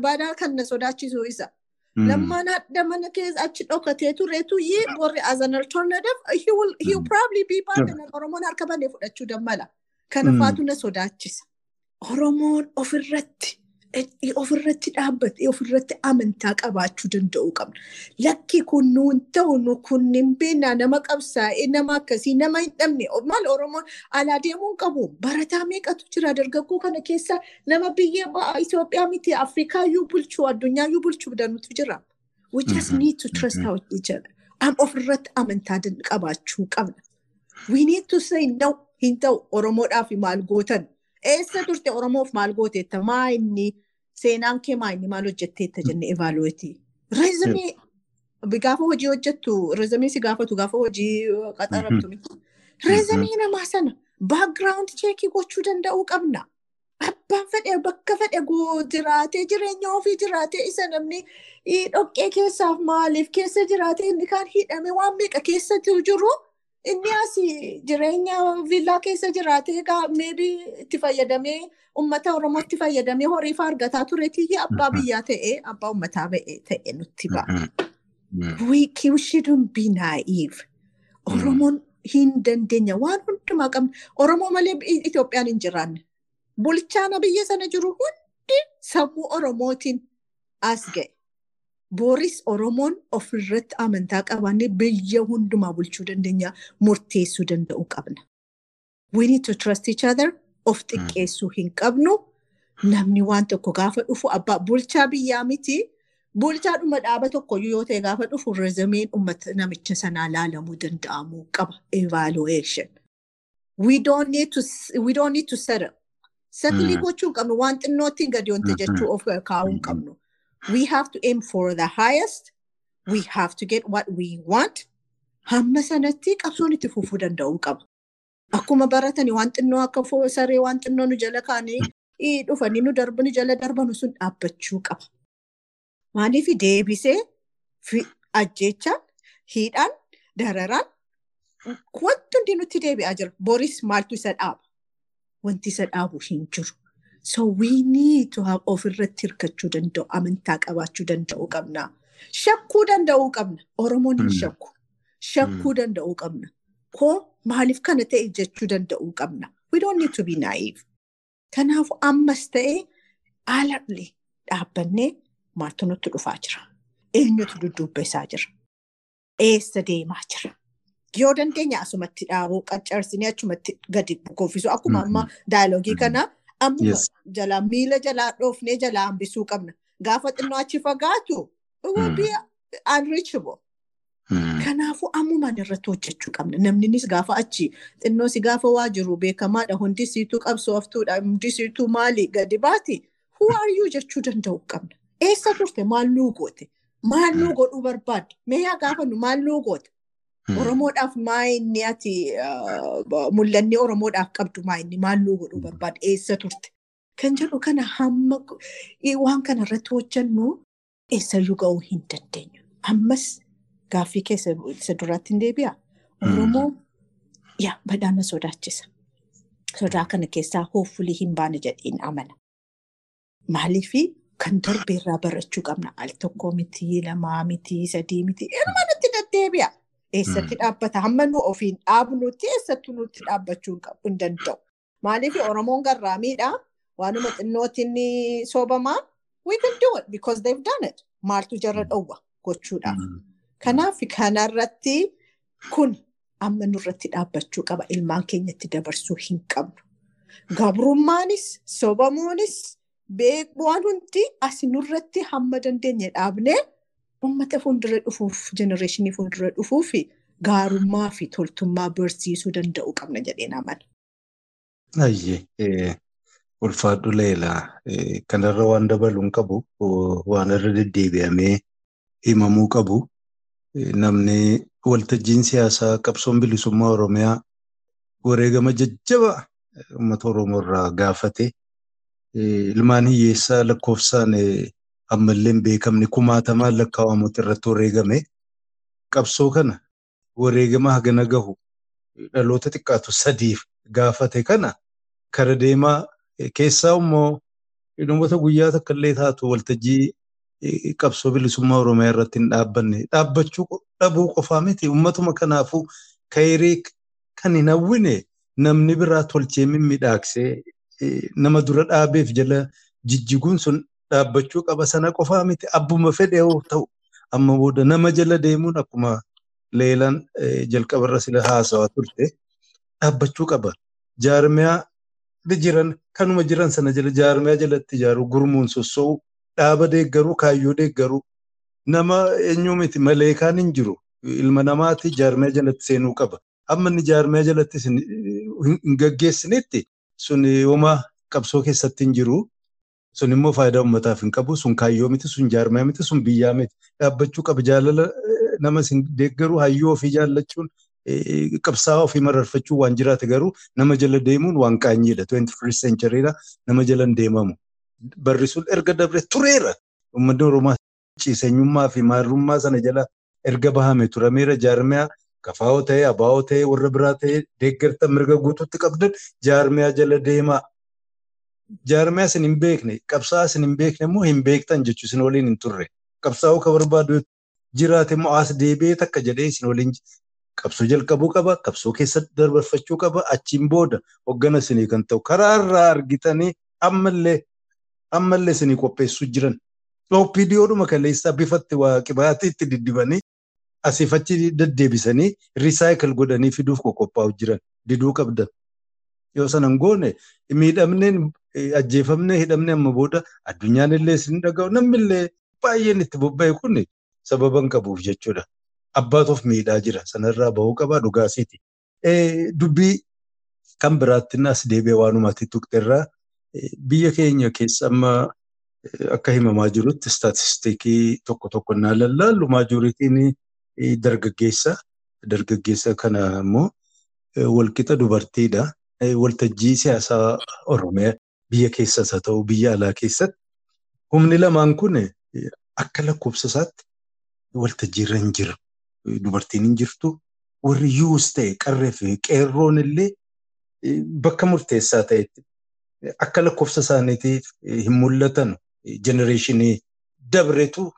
baadhaa kan na sodaachisu isa. Lammaan hadda mana keessa achi dhokatee tureetu warri as an alternative he will, will probably be and Oromoon harka banee fudhachuu dammala. Kana faatu na sodaachisa. Oromoon ofirratti ofirratti dhaabbatee ofirratti amantaa qabaachuu danda'uu qabna. Lakki kun nuun ta'u nu kun hin beeknaa nama qabsaa'ee nama akkasii nama hin dhabne maal Oromoon alaa deemuu qabu. Barataa meeqatu jira dargaggoo kana keessa nama biyya Itoophiyaa miti Afrikaayyuu bulchuu addunyaayuu bulchuu danutu jira. We just need to trust our each other. Am ofirratti amantaa qabaachuu qabna. We need to say no hin ta'u Oromoodhaaf maal gootan. Eessa turte Oromoof maal gooteetta maa inni seenaan kee maa inni maal hojjetteetta jenne evaaluweetii. Reezimii gaafa hojii hojjettu reezimii si gaafatu gaafa hojii qaxaramtu miti. Reezimii namaa sana baakgiraawundi cheekii gochuu danda'uu qabna. Abbaan fedhe bakka fedhe jiraatee jireenya ofii jiraatee isa namni dhoqqee keessaaf maaliif keessa jiraatee inni kaan hidhame waan meeqa keessatti jiru. Inni as jireenya viillaa keessa jiraatee egaa meebii itti fayyadamee uummata Oromootti fayyadamee horii fa'aa argataa tureetii abbaa biyyaa ta'ee abbaa uummataa ta'e nutti ba'a. We shouldn't be naive. Oromoon hin dandeenya waan hundumaa qabna. Oromoo malee Itoophiyaan hin jiraanne. Bulchaan biyya sana jiru hundi sammuu Oromootiin as ga'e. Booris Oromoon ofirratti amantaa qabaannee biyya hundumaa bulchuu dandeenya murteessuu danda'uu qabna. We need to trust each other. Of xiqqeessuu hin qabnu. Namni waan tokko gaafa dhufu abbaa bulchaa biyyaa miti. Bulchaadhuma dhaaba tokkoyyuu yoo ta'e gaafa dhufu reezimeen uummata namicha sanaa laalamuu danda'amuu qaba. Evaluation. we don't need to to settle. Settle Mm. gochuu hin qabnu waan xinnootiin gadi wanta Mhm. jechuu of kaa'uu hin qabnu. We have to aim for the highest. We have to get what we want. Hamma sanatti qabsoon itti fufuu danda'uu qaba. Akkuma baratani waan xinnoo akka saree waan xinnoo nu jala kaanii ii, dhufanii nu darbani jala darbanu sun dhaabbachuu qaba. Maaliif deebisee ajjeechaan, hidhaan, dararaan wanti nutti deebi'aa jira. Boris maaltu isa dhaaba? Wanti isa dhaabu hin jiru. So have ofirratti hirkachuu danda'u, amantaa qabaachuu danda'uu qabna. Shakkuu danda'uu qabna. Oromoon hin Mm. shakku. Shakkuu danda'uu qabna. Koo maaliif kana ta'e jechuu danda'uu qabna. We don't need to be naive. Kanaafuu ammas ta'ee haalallee dhaabbannee maaltu dhufaa jira? Eenyutu dudduubbisaa jira? Eessa deemaa jira? Yoo dandeenya asumatti dhaabuu qaccarsinee achumatti gadi bukoofisuu akkuma Mhm. amma daayilogii kana Yes. jalaa miila jalaa dhoofnee jalaa hambisuu qabna. Gaafa xinnoo achi fagaatu will be unreachable. Mm. Kanaafuu ammumaan irratti hojjechuu qabna. Namninis gaafa achi xinnoo si gaafa waa jiru beekamaadha. Hundi siituu qabsooftuudha. Hundi siituu maali gadi baati. Who are you jechuu danda'uu qabna. Eessa turte maal nuu goote? Maal nuu godhuu barbaadde? Mee yaa gaafannu maal nuu goote? Mm. Oromoodhaaf maa inni ati uh, mul'anni Oromoodhaaf qabdu maa inni maal nuu godhuu barbaadde? Eessa turte? Kan jedhu kana hamma waan kana irratti hojjennu eessayyuu ga'uu hin dandeenyu. Ammas gaaffii keessa isa duraatti hin deebi'a. Oromoo yaa badhaana sodaachisa. Sodaa kana keessaa hoofulii hin baane jedheen amana. Maaliifii kan darbeerraa barachuu qabna. Al tokko miti, lamaa miti, sadii miti. Ilma nutti deddeebi'a. Eessatti Mm. dhaabbata? Hamma nu ofiin dhaabnutti eessatti nutti dhaabbachuu hin danda'u. Maaliif Oromoon garraamiidha. Waanuma xinnootiin ni soobamaa. We can do it because they've done it. Maaltu jarra dhowwa gochuudhaaf. Mm. Kanaaf kanarratti kun amma nurratti dhaabbachuu qaba. Ilmaan keenyatti dabarsuu hin qabnu. Gabrummaanis, sobamuunis, beekuwaan hundi as nurratti hamma dandeenye dhaabnee uummata fuuldura dhufuuf, jenereeshinii fuuldura dhufuuf gaarummaa fi toltummaa barsiisuu danda'uu qabna jedheen amana. Ayyee ulfaadhu leela. Kanarra waan dabaluun qabu waan irra deddeebi'amee himamuu qabu. Namni waltajjiin siyaasaa qabsoon bilisummaa Oromiyaa wareegama jajjabaa uummata Oromoo irraa gaafate. Ilmaan hiyyeessaa lakkoofsaan ammallee hin beekamne kumaatamaan lakkaa'amutti irratti wareegame qabsoo kana wareegama hagana gahu dhaloota xiqqaatu sadiif gaafate kana kara deemaa keessaa immoo namoota guyyaa takka illee taatu waltajjii eh, qabsoo bilisummaa Oromiyaa irratti hin dhaabbanne. Dhaabbachuu dhabuu qofaa miti. Uummatuma kanaafuu kaayirii kan hin hawwine namni biraa tolchee mimmiidhaaksee eh, nama dura dhaabeef jala jijjiguun sun dhaabbachuu qaba sana qofaa miti abbuma fedhe yoo ta'u amma booda nama jala deemuun akkuma leelaan eh, jalqabarra sila haasawaa turte dhaabbachuu qaba. Jaarmiyaa jiran kanuma jiran sana jala jaarmiyaa jalatti ijaaru gurmuun sossoo'u dhaaba deeggaruu kaayyoo deeggaruu nama eenyu miti maleekaan hin jiru ilma namaati jaarmiyaa jalatti seenuu qaba. Amma inni jaarmiyaa jalatti hin hin gaggeessinetti sun homaa qabsoo keessatti hin jiru. Sun immoo faayidaa uummataaf hin qabu. Sun kaayyoo miti, sun jaarmiyaa miti, sun biyyaa miti. Dhaabbachuu qaba. Jaalala eh, nama isin deeggaru hayyoo ofii jaallachuun eh, qabsaa'aa ofii mararfachuu waan jiraate garuu nama jala deemuun waan qaanyiidha. 21st centuryidha. Nama jala hin deemamu. Barri sun erga dabre tureera. Uummanni Oromoo ciiseenyummaa fi maarrummaa sana jala erga bahame turameera jaarmiyaa kafaa'oo ta'ee, abaa'oo ta'ee, warra biraa ta'ee deeggartan mirga guutuutti qabdan jaarmiyaa jala deemaa. Jaarmiyaa isin hin beekne, qabsaa'aa isin hin beekne immoo hin beektan jechuu isin waliin hin turre. Qabsaa'uu ka barbaadu jiraate immoo as deebi'ee takka jedhee isin waliin qabsoo jalqabuu qaba, qabsoo keessatti dabarfachuu qaba, achiin booda hoggana isinii kan ta'u karaa irraa argitanii ammallee ammallee isinii qopheessuu jiran. OPDOodhuma kaleessaa bifatti waa qibaatii itti diddibanii asiif achi deddeebisanii risaayikil godhanii fiduuf qophaa'u jiran diduu qabdan. Yoo sana hin goone miidhamneen ajjeefamnee hidhamnee amma booda addunyaan illee isin dhaga'u namni illee baay'een itti bobba'e kun sababa hin qabuuf jechuudha. Abbaatu of miidhaa jira sanarraa bahuu qaba dhugaasiiti. Dubbii kan biraatti as deebi'ee waanumatti tuqxerraa biyya keenya keessa amma akka himamaa jirutti istaatistiikii tokko tokko naa lallaallu maajoritiin dargaggeessa. Dargaggeessa kana immoo walqixa dubartiidha. Waltajjii siyaasaa Oromiyaa biyya keessas haa ta'u biyya alaa keessatti humni lamaan kun akka lakkoofsa isaatti waltajjiirra hin jiru. Dubartiin hin jirtu. Warri yuus ta'e qarree fi qeerroon illee bakka murteessaa ta'etti akka lakkoofsa isaaniitiif hin mul'atan jenereeshinii dabretu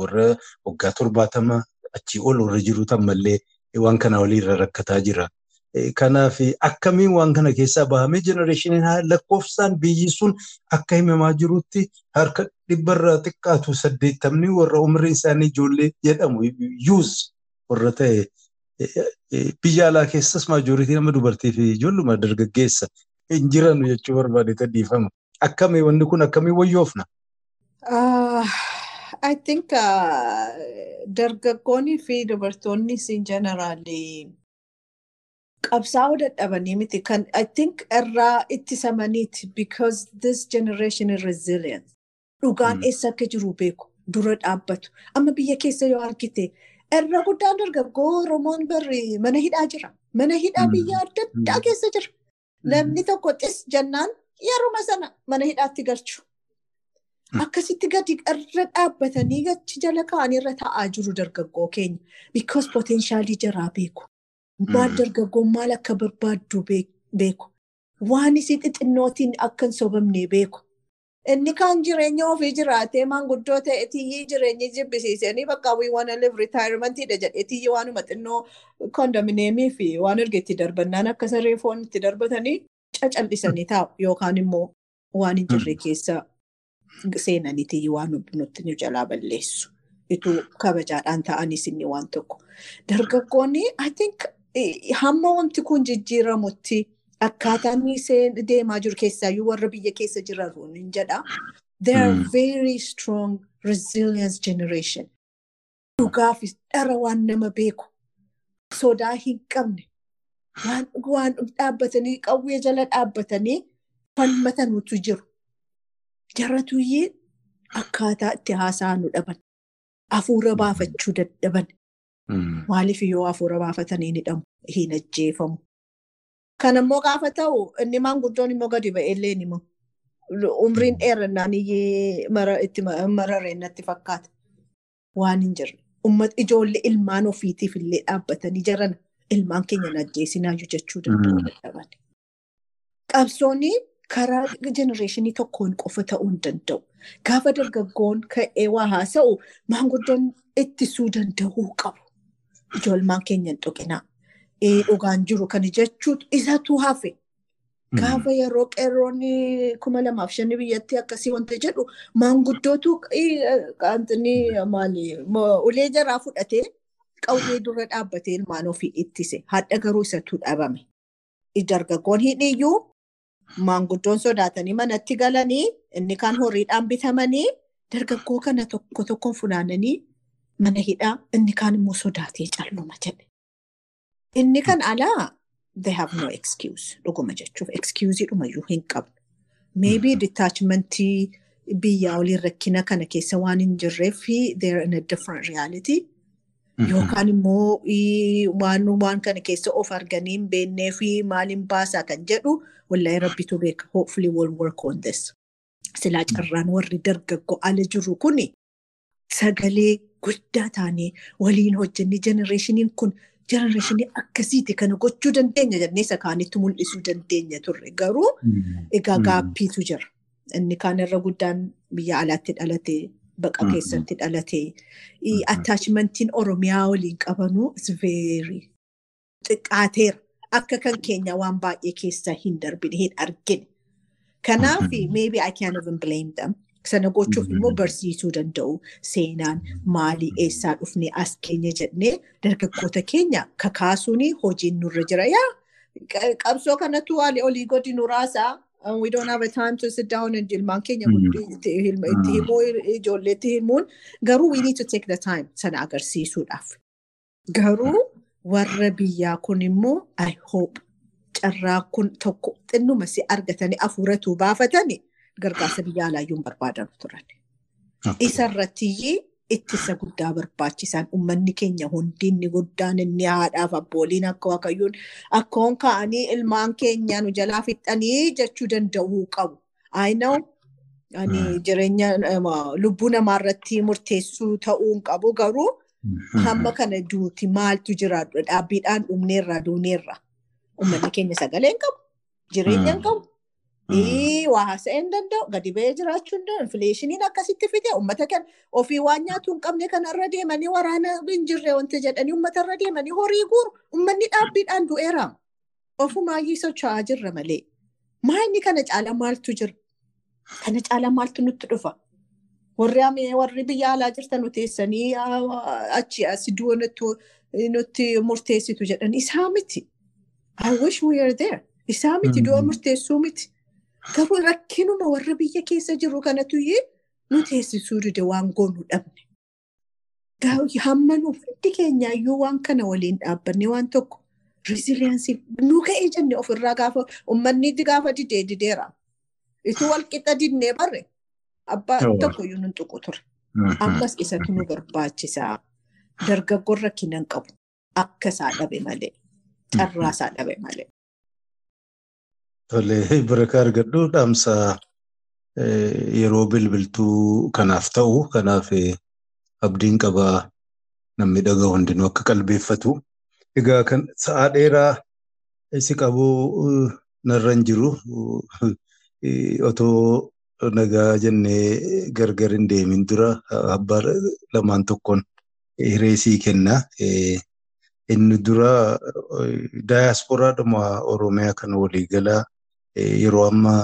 warra waggaa torbaatama achii ol warra jiru ammallee waan kana waliirra rakkataa jira. Kanaaf akkamiin waan kana keessaa bahamee jenereeshiniin lakkoofsaan biyyi sun akka himamaa jirutti harka dhibbarraa xiqqaatu saddeettamni warra umriin isaanii ijoollee jedhamu yuuz warra ta'e biyya alaa keessas maajoritii nama dubartii fi ijoolluma dargaggeessa hin jiranu jechuu barbaade dhiifama. Akkamii wanni kun akkamii wayyoofna? I think dargaggoonni fi dubartoonni in generally qabsaa'uu dadhabanii miti kan I think irraa ittisamaniiti because this generation is resilient. Dhugaan eessa akka jiru beeku dura dhaabbatu. Amma biyya keessa yoo argite irra guddaan dargaggoo Oromoon barri mana hidhaa jira. Mana hidhaa biyya adda addaa keessa jira. Namni tokko xis jennaan yeruma sana mana hidhaatti galchu. Akkasitti gadi irra dhaabbatanii gachi jala kaa'anii irra taa'aa jiru dargaggoo keenya. Because poteenshaalii jaraa beeku. Maal dargaggoon maal akka barbaaddu beeku. Waan isii xixinnootiin akka hin sobamne beeku. Inni kaan jireenya ofii jiraatee maanguddoo ta'e tiyyii jireenya jibbisiisanii bakka waan live retirementiidha jedhee tiyyii waanuma xinnoo kondominiyeemii fi waan ergeetti darbannaan akka saree foon itti darbatanii cacallisanii taa'u yookaan immoo waan hin jirre keessa seenanii tiyyii waan nutti nu jalaa balleessu. Ituu kabajaadhaan ta'anis inni waan tokko. Dargaggoonni I think hamma wanti kun jijjiiramutti. Akkaataan deemaa jiru keessaayyuu warra biyya keessa jiran hin jedha. They are very strong resilience generation. Dhugaaf dhara waan nama beeku. Sodaa hin qabne. Waan dhaabbatanii qawwee jala dhaabbatanii falmatanutu jiru. Jaratuyyee akkaataa itti haasa'an nu dhaban. Hafuura baafachuu dadhaban. Maaliif yoo hafuura baafatanii hin ajjeefamu. Kan immoo gaafa ta'u inni maanguddoon immoo gadi ba'ellee ni immoo umriin dheerannaan itti marareen natti fakkaata. Waan hin jirre. Ijoollee ilmaan ofiitiif illee dhaabbatanii jiran ilmaan keenya ajjeesinaayyuu jechuu danda'u. Qabsoonni karaa jenereeshinii tokkoon qofa ta'uu hin danda'u. Gaafa dargaggoon ka'ee waa haasa'u maanguddoon ittisuu danda'uu qabu. Ijoolmaan keenya hin tuqinaa. dhugaan jiru kan jechuutu isatu hafe. Gaafa yeroo qeerroonni kuma lamaaf shanii biyyatti akkasii wanta jedhu maanguddootu ulee jaraa fudhatee qawwee dura dhaabbatee ilmaan ofii ittise. Hadha garuu isatu dhabame. Dargaggoon hidhiyyuu maanguddoon sodaatanii manatti galanii inni kaan horiidhaan bitamanii dargaggoo kana tokko tokkoon funaananii mana hidhaa inni kaan immoo sodaatee calluma jedhe. Inni kan alaa they have no excuse dhuguma jechuuf excuse dhumayyuu hin qabnu. Maybe detachmentii biyyaa waliin rakkina kana keessa waan hin jirreef they are in a different reality. Yookaan immoo waan kana keessa of arganii hin beennee fi maaliin baasaa kan jedhu wallahi rabbitu beeka hopefully will work on this. Silaa carraan warri dargaggoo ala jiru kuni sagalee guddaa taanee waliin hojjennee jenereeshiniin kun jenereeshinii akkasiiti kana gochuu dandeenya jennee kaanitti mul'isuu dandeenya turre garuu egaa gaappiitu jira. Inni kaan irra guddaan biyya alaatti dhalate baqa keessatti dhalate attachmentiin Oromiyaa waliin qabanuu is very xiqqaateera. Akka kan keenya waan baay'ee keessa hin darbine hin argine. Kanaaf maybe I can't even blame them. Sana gochuuf immoo barsiisuu danda'u seenaan maalii eessaa dhufnee as keenya jennee dargaggoota keenya kakaasuun hojiin nurra jira. Yaa qabsoo kanatu olii gadi nu raasaa. We don't have a time to sit down and ilmaan keenya itti himuu ijoolleetti himuun garuu we need to take the time sana agarsiisuudhaaf. Garuu warra biyyaa kun immoo I hope carraa kun tokko xinnuma si argatanii afuuratuu baafatanii gargaarsa biyya alaayyuu hin barbaadan turan. Isarrattiyyii ittisa guddaa barbaachisan uummanni keenya hundi inni guddaan inni haadhaaf abbooliin akka waaqayyoon akkoon ka'anii ilmaan keenya nu jalaa fixanii jechuu danda'uu qabu. Ani jireenya lubbuu namaarratti murteessuu ta'uu qabu garuu hamma kana duuti maaltu jira dhaabbiidhaan dhumneerra duuneerra. Uummanni keenya sagalee hin qabu. Jireenya qabu. Waa haasa'ee hin danda'u. Gadi ba'ee jiraachuu hin danda'u. Infileeshiniin akkasitti fide uummata kana ofii waan nyaatu hin qabne kanarra deemanii waraana hin jirre wanti jedhanii uummatarra deemanii horii guuru. Uummanni dhaabbiidhaan du'eera. Ofumaayyii socho'aa jirra malee. Maalni kana caala maaltu jira? Kana caala maaltu nutti dhufa? Warri biyya alaa jirtan nu teessanii achi as du'a nutti murteessitu jedhan isaa miti. I wish we are there. Isaa miti du'a murteessuu miti. Garuu rakkinuma warra biyya keessa jiru kanatu nu teessisuu dide waan goonu dhabne. Hamma nu hundi keenyaayyuu waan kana waliin dhaabbanne waan tokko riiziliyaansii nu ka'ee jenne ofirraa gaafa uummanni gaafa didee dideera. Itti wal qixa didnee barre abbaa tokkoyyuu nu tuqu ture. Ammas isatu nu barbaachisaa. Dargaggoon rakkina hin qabu. Akka isaa dhabe malee. Carraa isaa dhabe malee. Tolee, barakaa argadhu dhaamsa yeroo bilbiltuu kanaaf ta'u kanaaf abdiin qabaa namni dhaga'u hundinuu akka qalbeeffatu. Egaa kan sa'aa dheeraa si qabuu narra hin jiru otoo nagaa jennee gargar hin deemin dura abbaa lamaan tokkoon hiree sii kenna. Inni dura daayasporaadhuma Oromiyaa kan waliigalaa yeroo ammaa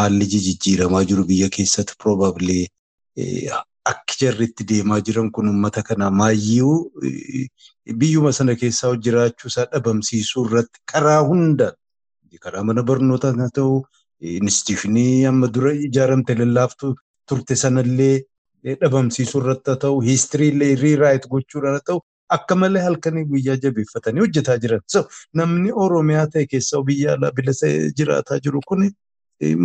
haalli jijjiiramaa jiru biyya keessatti probably akki jarri itti deemaa jiran kun uummata kana maayyuu biyyuma sana keessaa jiraachuu isaa dhabamsiisuu irratti karaa hundaan karaa mana barnootaa haa ta'u instituushinii amma dura ijaaramte lallaaftu turte sanallee dhabamsiisuu irratti haa ta'u hiistiriillee riiraayit gochuudhaan haa ta'u akka malee halkanii guyyaa jabeeffatanii hojjetaa jiran. Namni Oromiyaa ta'e keessaa biyya alaa bilisa jiraataa jiru kun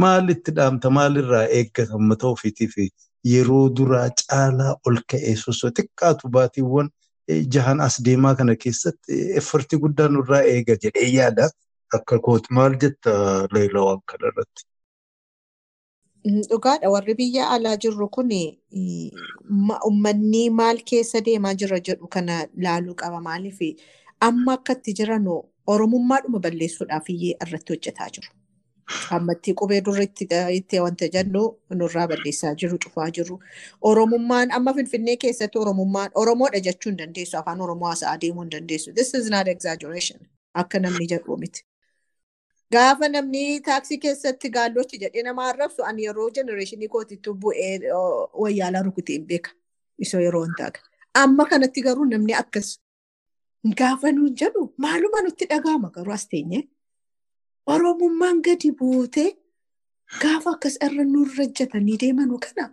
maalitti dhaamta maalirraa eeggata uummata ofiitiif yeroo duraa caalaa ol ka'ee sosoo xiqqaatu baatiiwwan jahan as deemaa kana keessatti effortii guddaa nurraa eega jedhee yaada. Akka kooti maal jetta leelaa waan kanarratti? Dhugaadha warri biyya alaa jirru kun uummanni maal keessa deemaa jira jedhu kana laaluu qaba maaliif amma akka itti jiran oromummaadhuma balleessuudhaaf iyyee irratti hojjetaa jiru. Ammatti qubee durritti itti wanta jennu nurraa balleessaa jiru cufaa jiru. Oromummaan amma Finfinnee keessatti oromummaan Oromoodha jechuu hin dandeessu afaan Oromoo haasa'aa deemuu hin dandeessu. This is not exaggeration akka namni jedhu miti. Gaafa namni taaksii keessatti gaallochi jedhee nama arrabsu ani yeroo jenereeshinii kootitti bu'ee wayyaalaa rukutee hin beeka. Isoo yeroo hin taaga. Amma kanatti garuu namni akkas gaafa nuun jedhu maaluma nutti dhaga'ama garuu as teenye. Oromummaan gadi buutee gaafa akkas irra nurra jetanii deemanu kana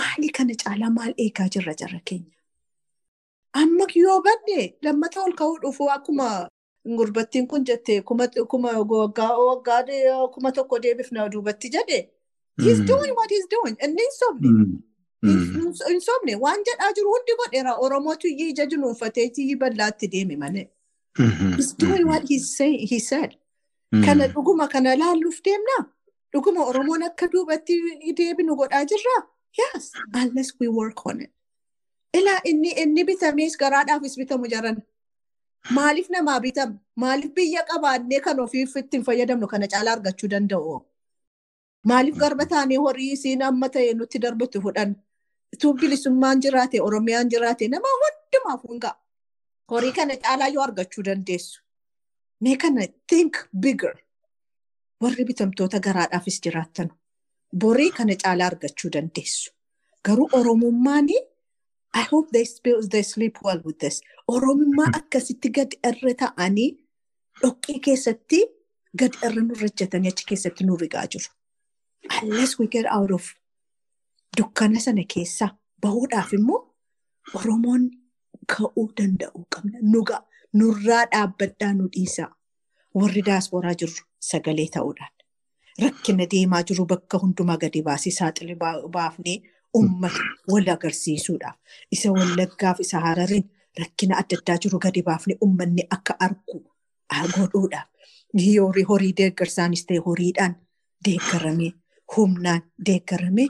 maali kana caalaa maal eegaa jirra jarra keenya. Amma yoo badde lammata ol ka'uu dhufu akkuma gurbattiin kun jette kuma tokko deebifna duubatti jedhe. He's doing what he's doing. Inni hin sobne. Hin sobne waan jedhaa jiru hundi godheera Oromootu iyyuu ija jinuunfatee iyyuu bal'aatti deeme malee. He's doing what he said. Kana dhuguma kana laalluuf deemnaa? Dhuguma Oromoon akka duubatti deebinu godhaa jirraa? Yes, unless we work on it. Ilaa inni bitamees garaadhaafis bitamu jaran. Maaliif namaa bitama? Maaliif biyya qabaannee kan ofiif ittiin fayyadamnu kana caalaa argachuu danda'u? Maaliif garba taanee horii isiin amma ta'e nutti darbatu fudhan? Utuu bilisummaan jiraate, Oromiyaan jiraate nama hundumaaf hungaa. Horii kana caalaa yoo argachuu dandeessu. Mee kana think bigger. Warri bitamtoota garaadhaafis jiraattan. Borii kana caalaa argachuu dandeessu. Garuu Oromummaanii I hope they, spill, they sleep well with this. Oromummaa akkasitti gad irra ta'anii dhoqqee keessatti gad irra nurra jetanii achi keessatti nu rigaa jiru. Unless we get out of dukkana sana keessaa bahuudhaaf immoo Oromoon ka'uu danda'uu qabna. Nuga nurraa dhaabbadhaa nu dhiisaa. warri daasporaa jirru sagalee ta'uudhaan rakkina deemaa jiru bakka hundumaa gadi baasee saaxili baafnee uummata wal agarsiisuudhaaf isa wallaggaaf isa harariin rakkina adda addaa jiru gadi baafnee uummanni akka argu godhuudhaaf horii deeggarsaanis ta'e horiidhaan deeggaramee humnaan deeggaramee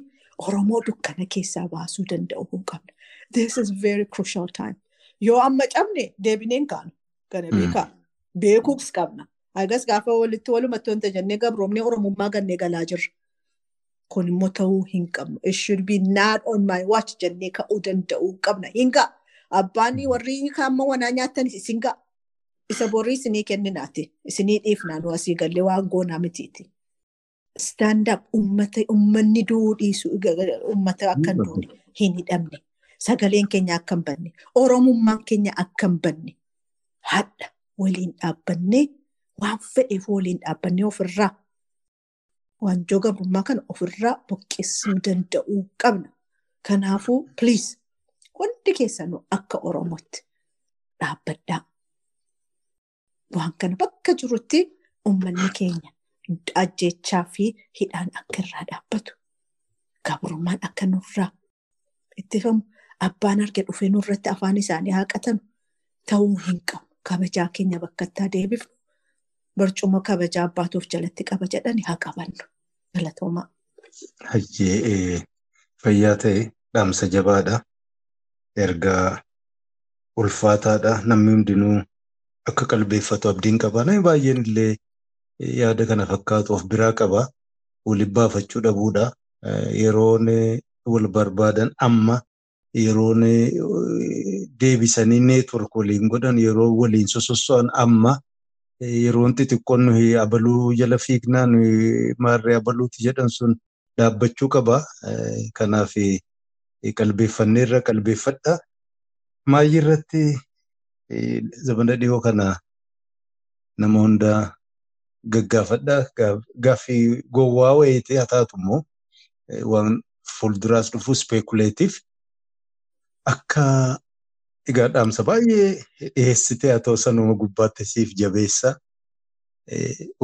Oromoo dukkana keessaa baasuu danda'u hin qabna. This is very crucial time. Yoo amma cabne deebineen kaanu kana beekaa beekuus qabna. Hagas gaafa walitti walumatti wanta jennee gabroomnee Oromummaa gannee galaa jirra. Kun immoo ta'uu hin qabnu. It should be not on my watch jennee ka'uu danda'uu qabna. Hin ga'a. Abbaan warri kaamma wanaa nyaatanis isin ga'a. Isa borii isinii kenninaati. Isinii dhiifnaan asii gallee waan goonaa mitiiti. Stand up uummanni du'uu dhiisu uummata akka duune hin hidhamne. Sagaleen keenya akka hin banne. Oromummaan keenya akka hin banne. Hadha waliin dhaabbannee waan fedheef waliin dhaabbannee ofirraa waanjoo gabrummaa kana ofirraa buqqisuu danda'uu qabna. Kanaafuu please hundi keessanuu akka Oromootti dhaabbadhaa. Waan kana bakka jirutti uummanni keenya ajjechaa fi hidhaan akka irraa dhaabbatu. Gabrummaan akka nurraa ittifamu abbaan arge dhufee nurratti afaan isaanii haqatanu ta'uu hin qabu. Kabajaa keenya bakka itti deebifnu barcuma kabajaa abbaatuuf jalatti qaba jedhani haa qabannu. Galatoomaa. Hayyee fayyaa ta'e dhaamsa jabaadha. Ergaa ulfaataadha. Namni hundinuu akka qalbeeffatu abdiin qaba. Namni baay'een illee yaada kana fakkaatu of biraa qaba. Waliin baafachuu dhabuudha. Yeroon wal barbaadan amma yeroon deebisanii neetwork waliin godhan yeroo waliin sososso'an amma yeroon xixiqqoon nuyi abaluu jala fiignaan maarree abaluuti jedhan sun dhaabbachuu qaba. Kanaaf qalbeeffannee irra qalbeeffadha. Maayii irratti zamana dhiyoo kana nama hundaa gaggaafadha. Gaaffii gowwaa wayiitii haa taatu immoo waan fuulduraas dhufu speekuleetiif akka egaa dhaamsa baay'ee dhiyeessitee haa ta'u sanuma gubbaatti siif jabeessa.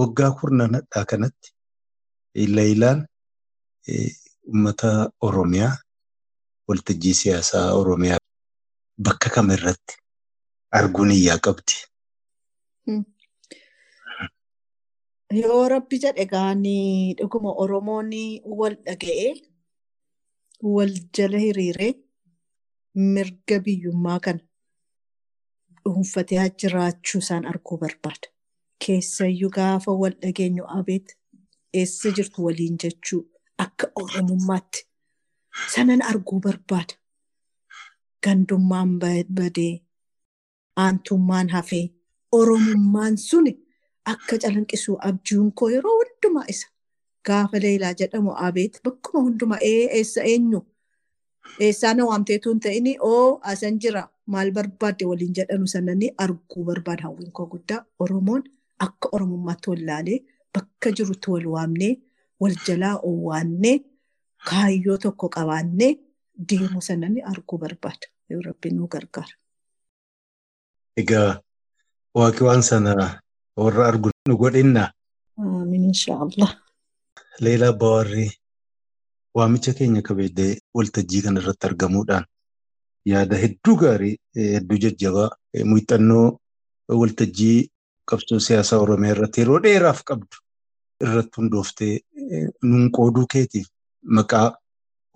Waggaa kurnanadhaa kanatti Leeyilaan uummata Oromiyaa waltajjii siyaasaa Oromiyaa bakka kamirratti arguun iyyaa qabdi. Yoo rabbi jedhe gaanii dhuguma Oromoon wal dhaga'ee wal jala hiriiree mirga biyyummaa kana dhuunfatee jiraachuu isaan arguu barbaada. Keessayyuu gaafa wal dhageenyu abeet eessa jirtu waliin jechuu akka Oromummaatti sanan arguu barbaada. Gandummaan badee aantummaan hafee Oromummaan suni akka calanqisuu abjuun koo yeroo hundumaa isa gaafa leelaa jedhamu abeet bakkuma hundumaa eessa eenyu eessaa na waamteetu hin ta'in oo asan jira maal barbaadde waliin jedhanu sananii arguu barbaada hawwiin koo guddaa Oromoon akka Oromummaatti wal laalee bakka jirutti wal waamnee wal jalaa owwaannee kaayyoo tokko qabaannee deemu sananii arguu barbaada yoo rabbi nu gargaara. Egaa waaqi waan sana warra argu nu godhinna. Amiin inshaallah. Leelaa Bawaarrii waamicha keenya kabajee waltajjii kana irratti argamuudhaan yaada hedduu gaarii hedduu jajjabaa muuxannoo waltajjii qabsoo siyaasaa Oromiyaa irratti yeroo dheeraaf qabdu irratti hundooftee nuun qooduu keetiif maqaa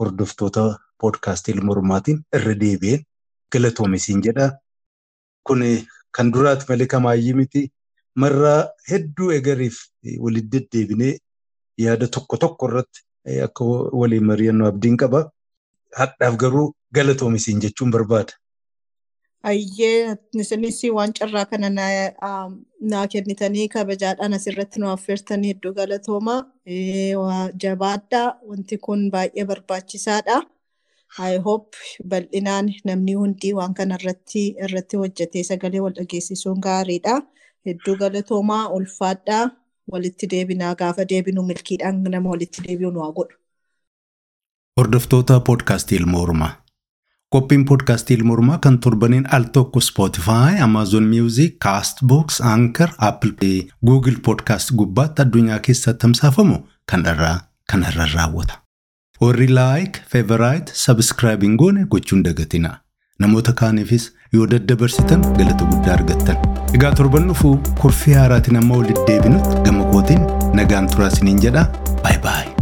hordoftoota poodkaastii Mormaatiin irra deebi'een galatoomisiin jedha. Kun kan duraati malee kamaayyii miti. Marraa hedduu egariif walitti deddeebinee yaada tokko tokko irratti akka waliin mari'annu abdiin qaba. Hadhaaf garuu galatoomisiin jechuun barbaada. Ayyee isinis waan carraa kana naa kennitanii kabajaadhaan asirratti nu affeertanii hedduu galatooma. Jabaadhaa wanti kun baay'ee barbaachisaadha. I hope bal'inaan namni hundi waan kana irratti hojjetee sagalee wal dhageessisuun gaariidha. Hedduu galatoomaa ulfaadhaa walitti deebinaa gaafa deebinu milkiidhaan nama walitti deebi'u nu haa godhu. Hordoftoota poodkaastii Ilma Oromaa Qophiin poodkaastii ilma oromaa kan torbaniin al tokko Spotify, Amazon Music, Castbox, Anchor, Apple, Google Podcast gubbaatti addunyaa keessatti tamsaafamu kan irraa kan irra raawwata. Warri like, favorite, subscribing goone gochuun dagatina. Namoota kaaniifis yoo daddabarsitan galata guddaa argattan. Egaa torban dhufuu kurfii haaraatiin amma walitti deebinutti gama kootiin nagaan turaa isiniin jedha. Bye bye.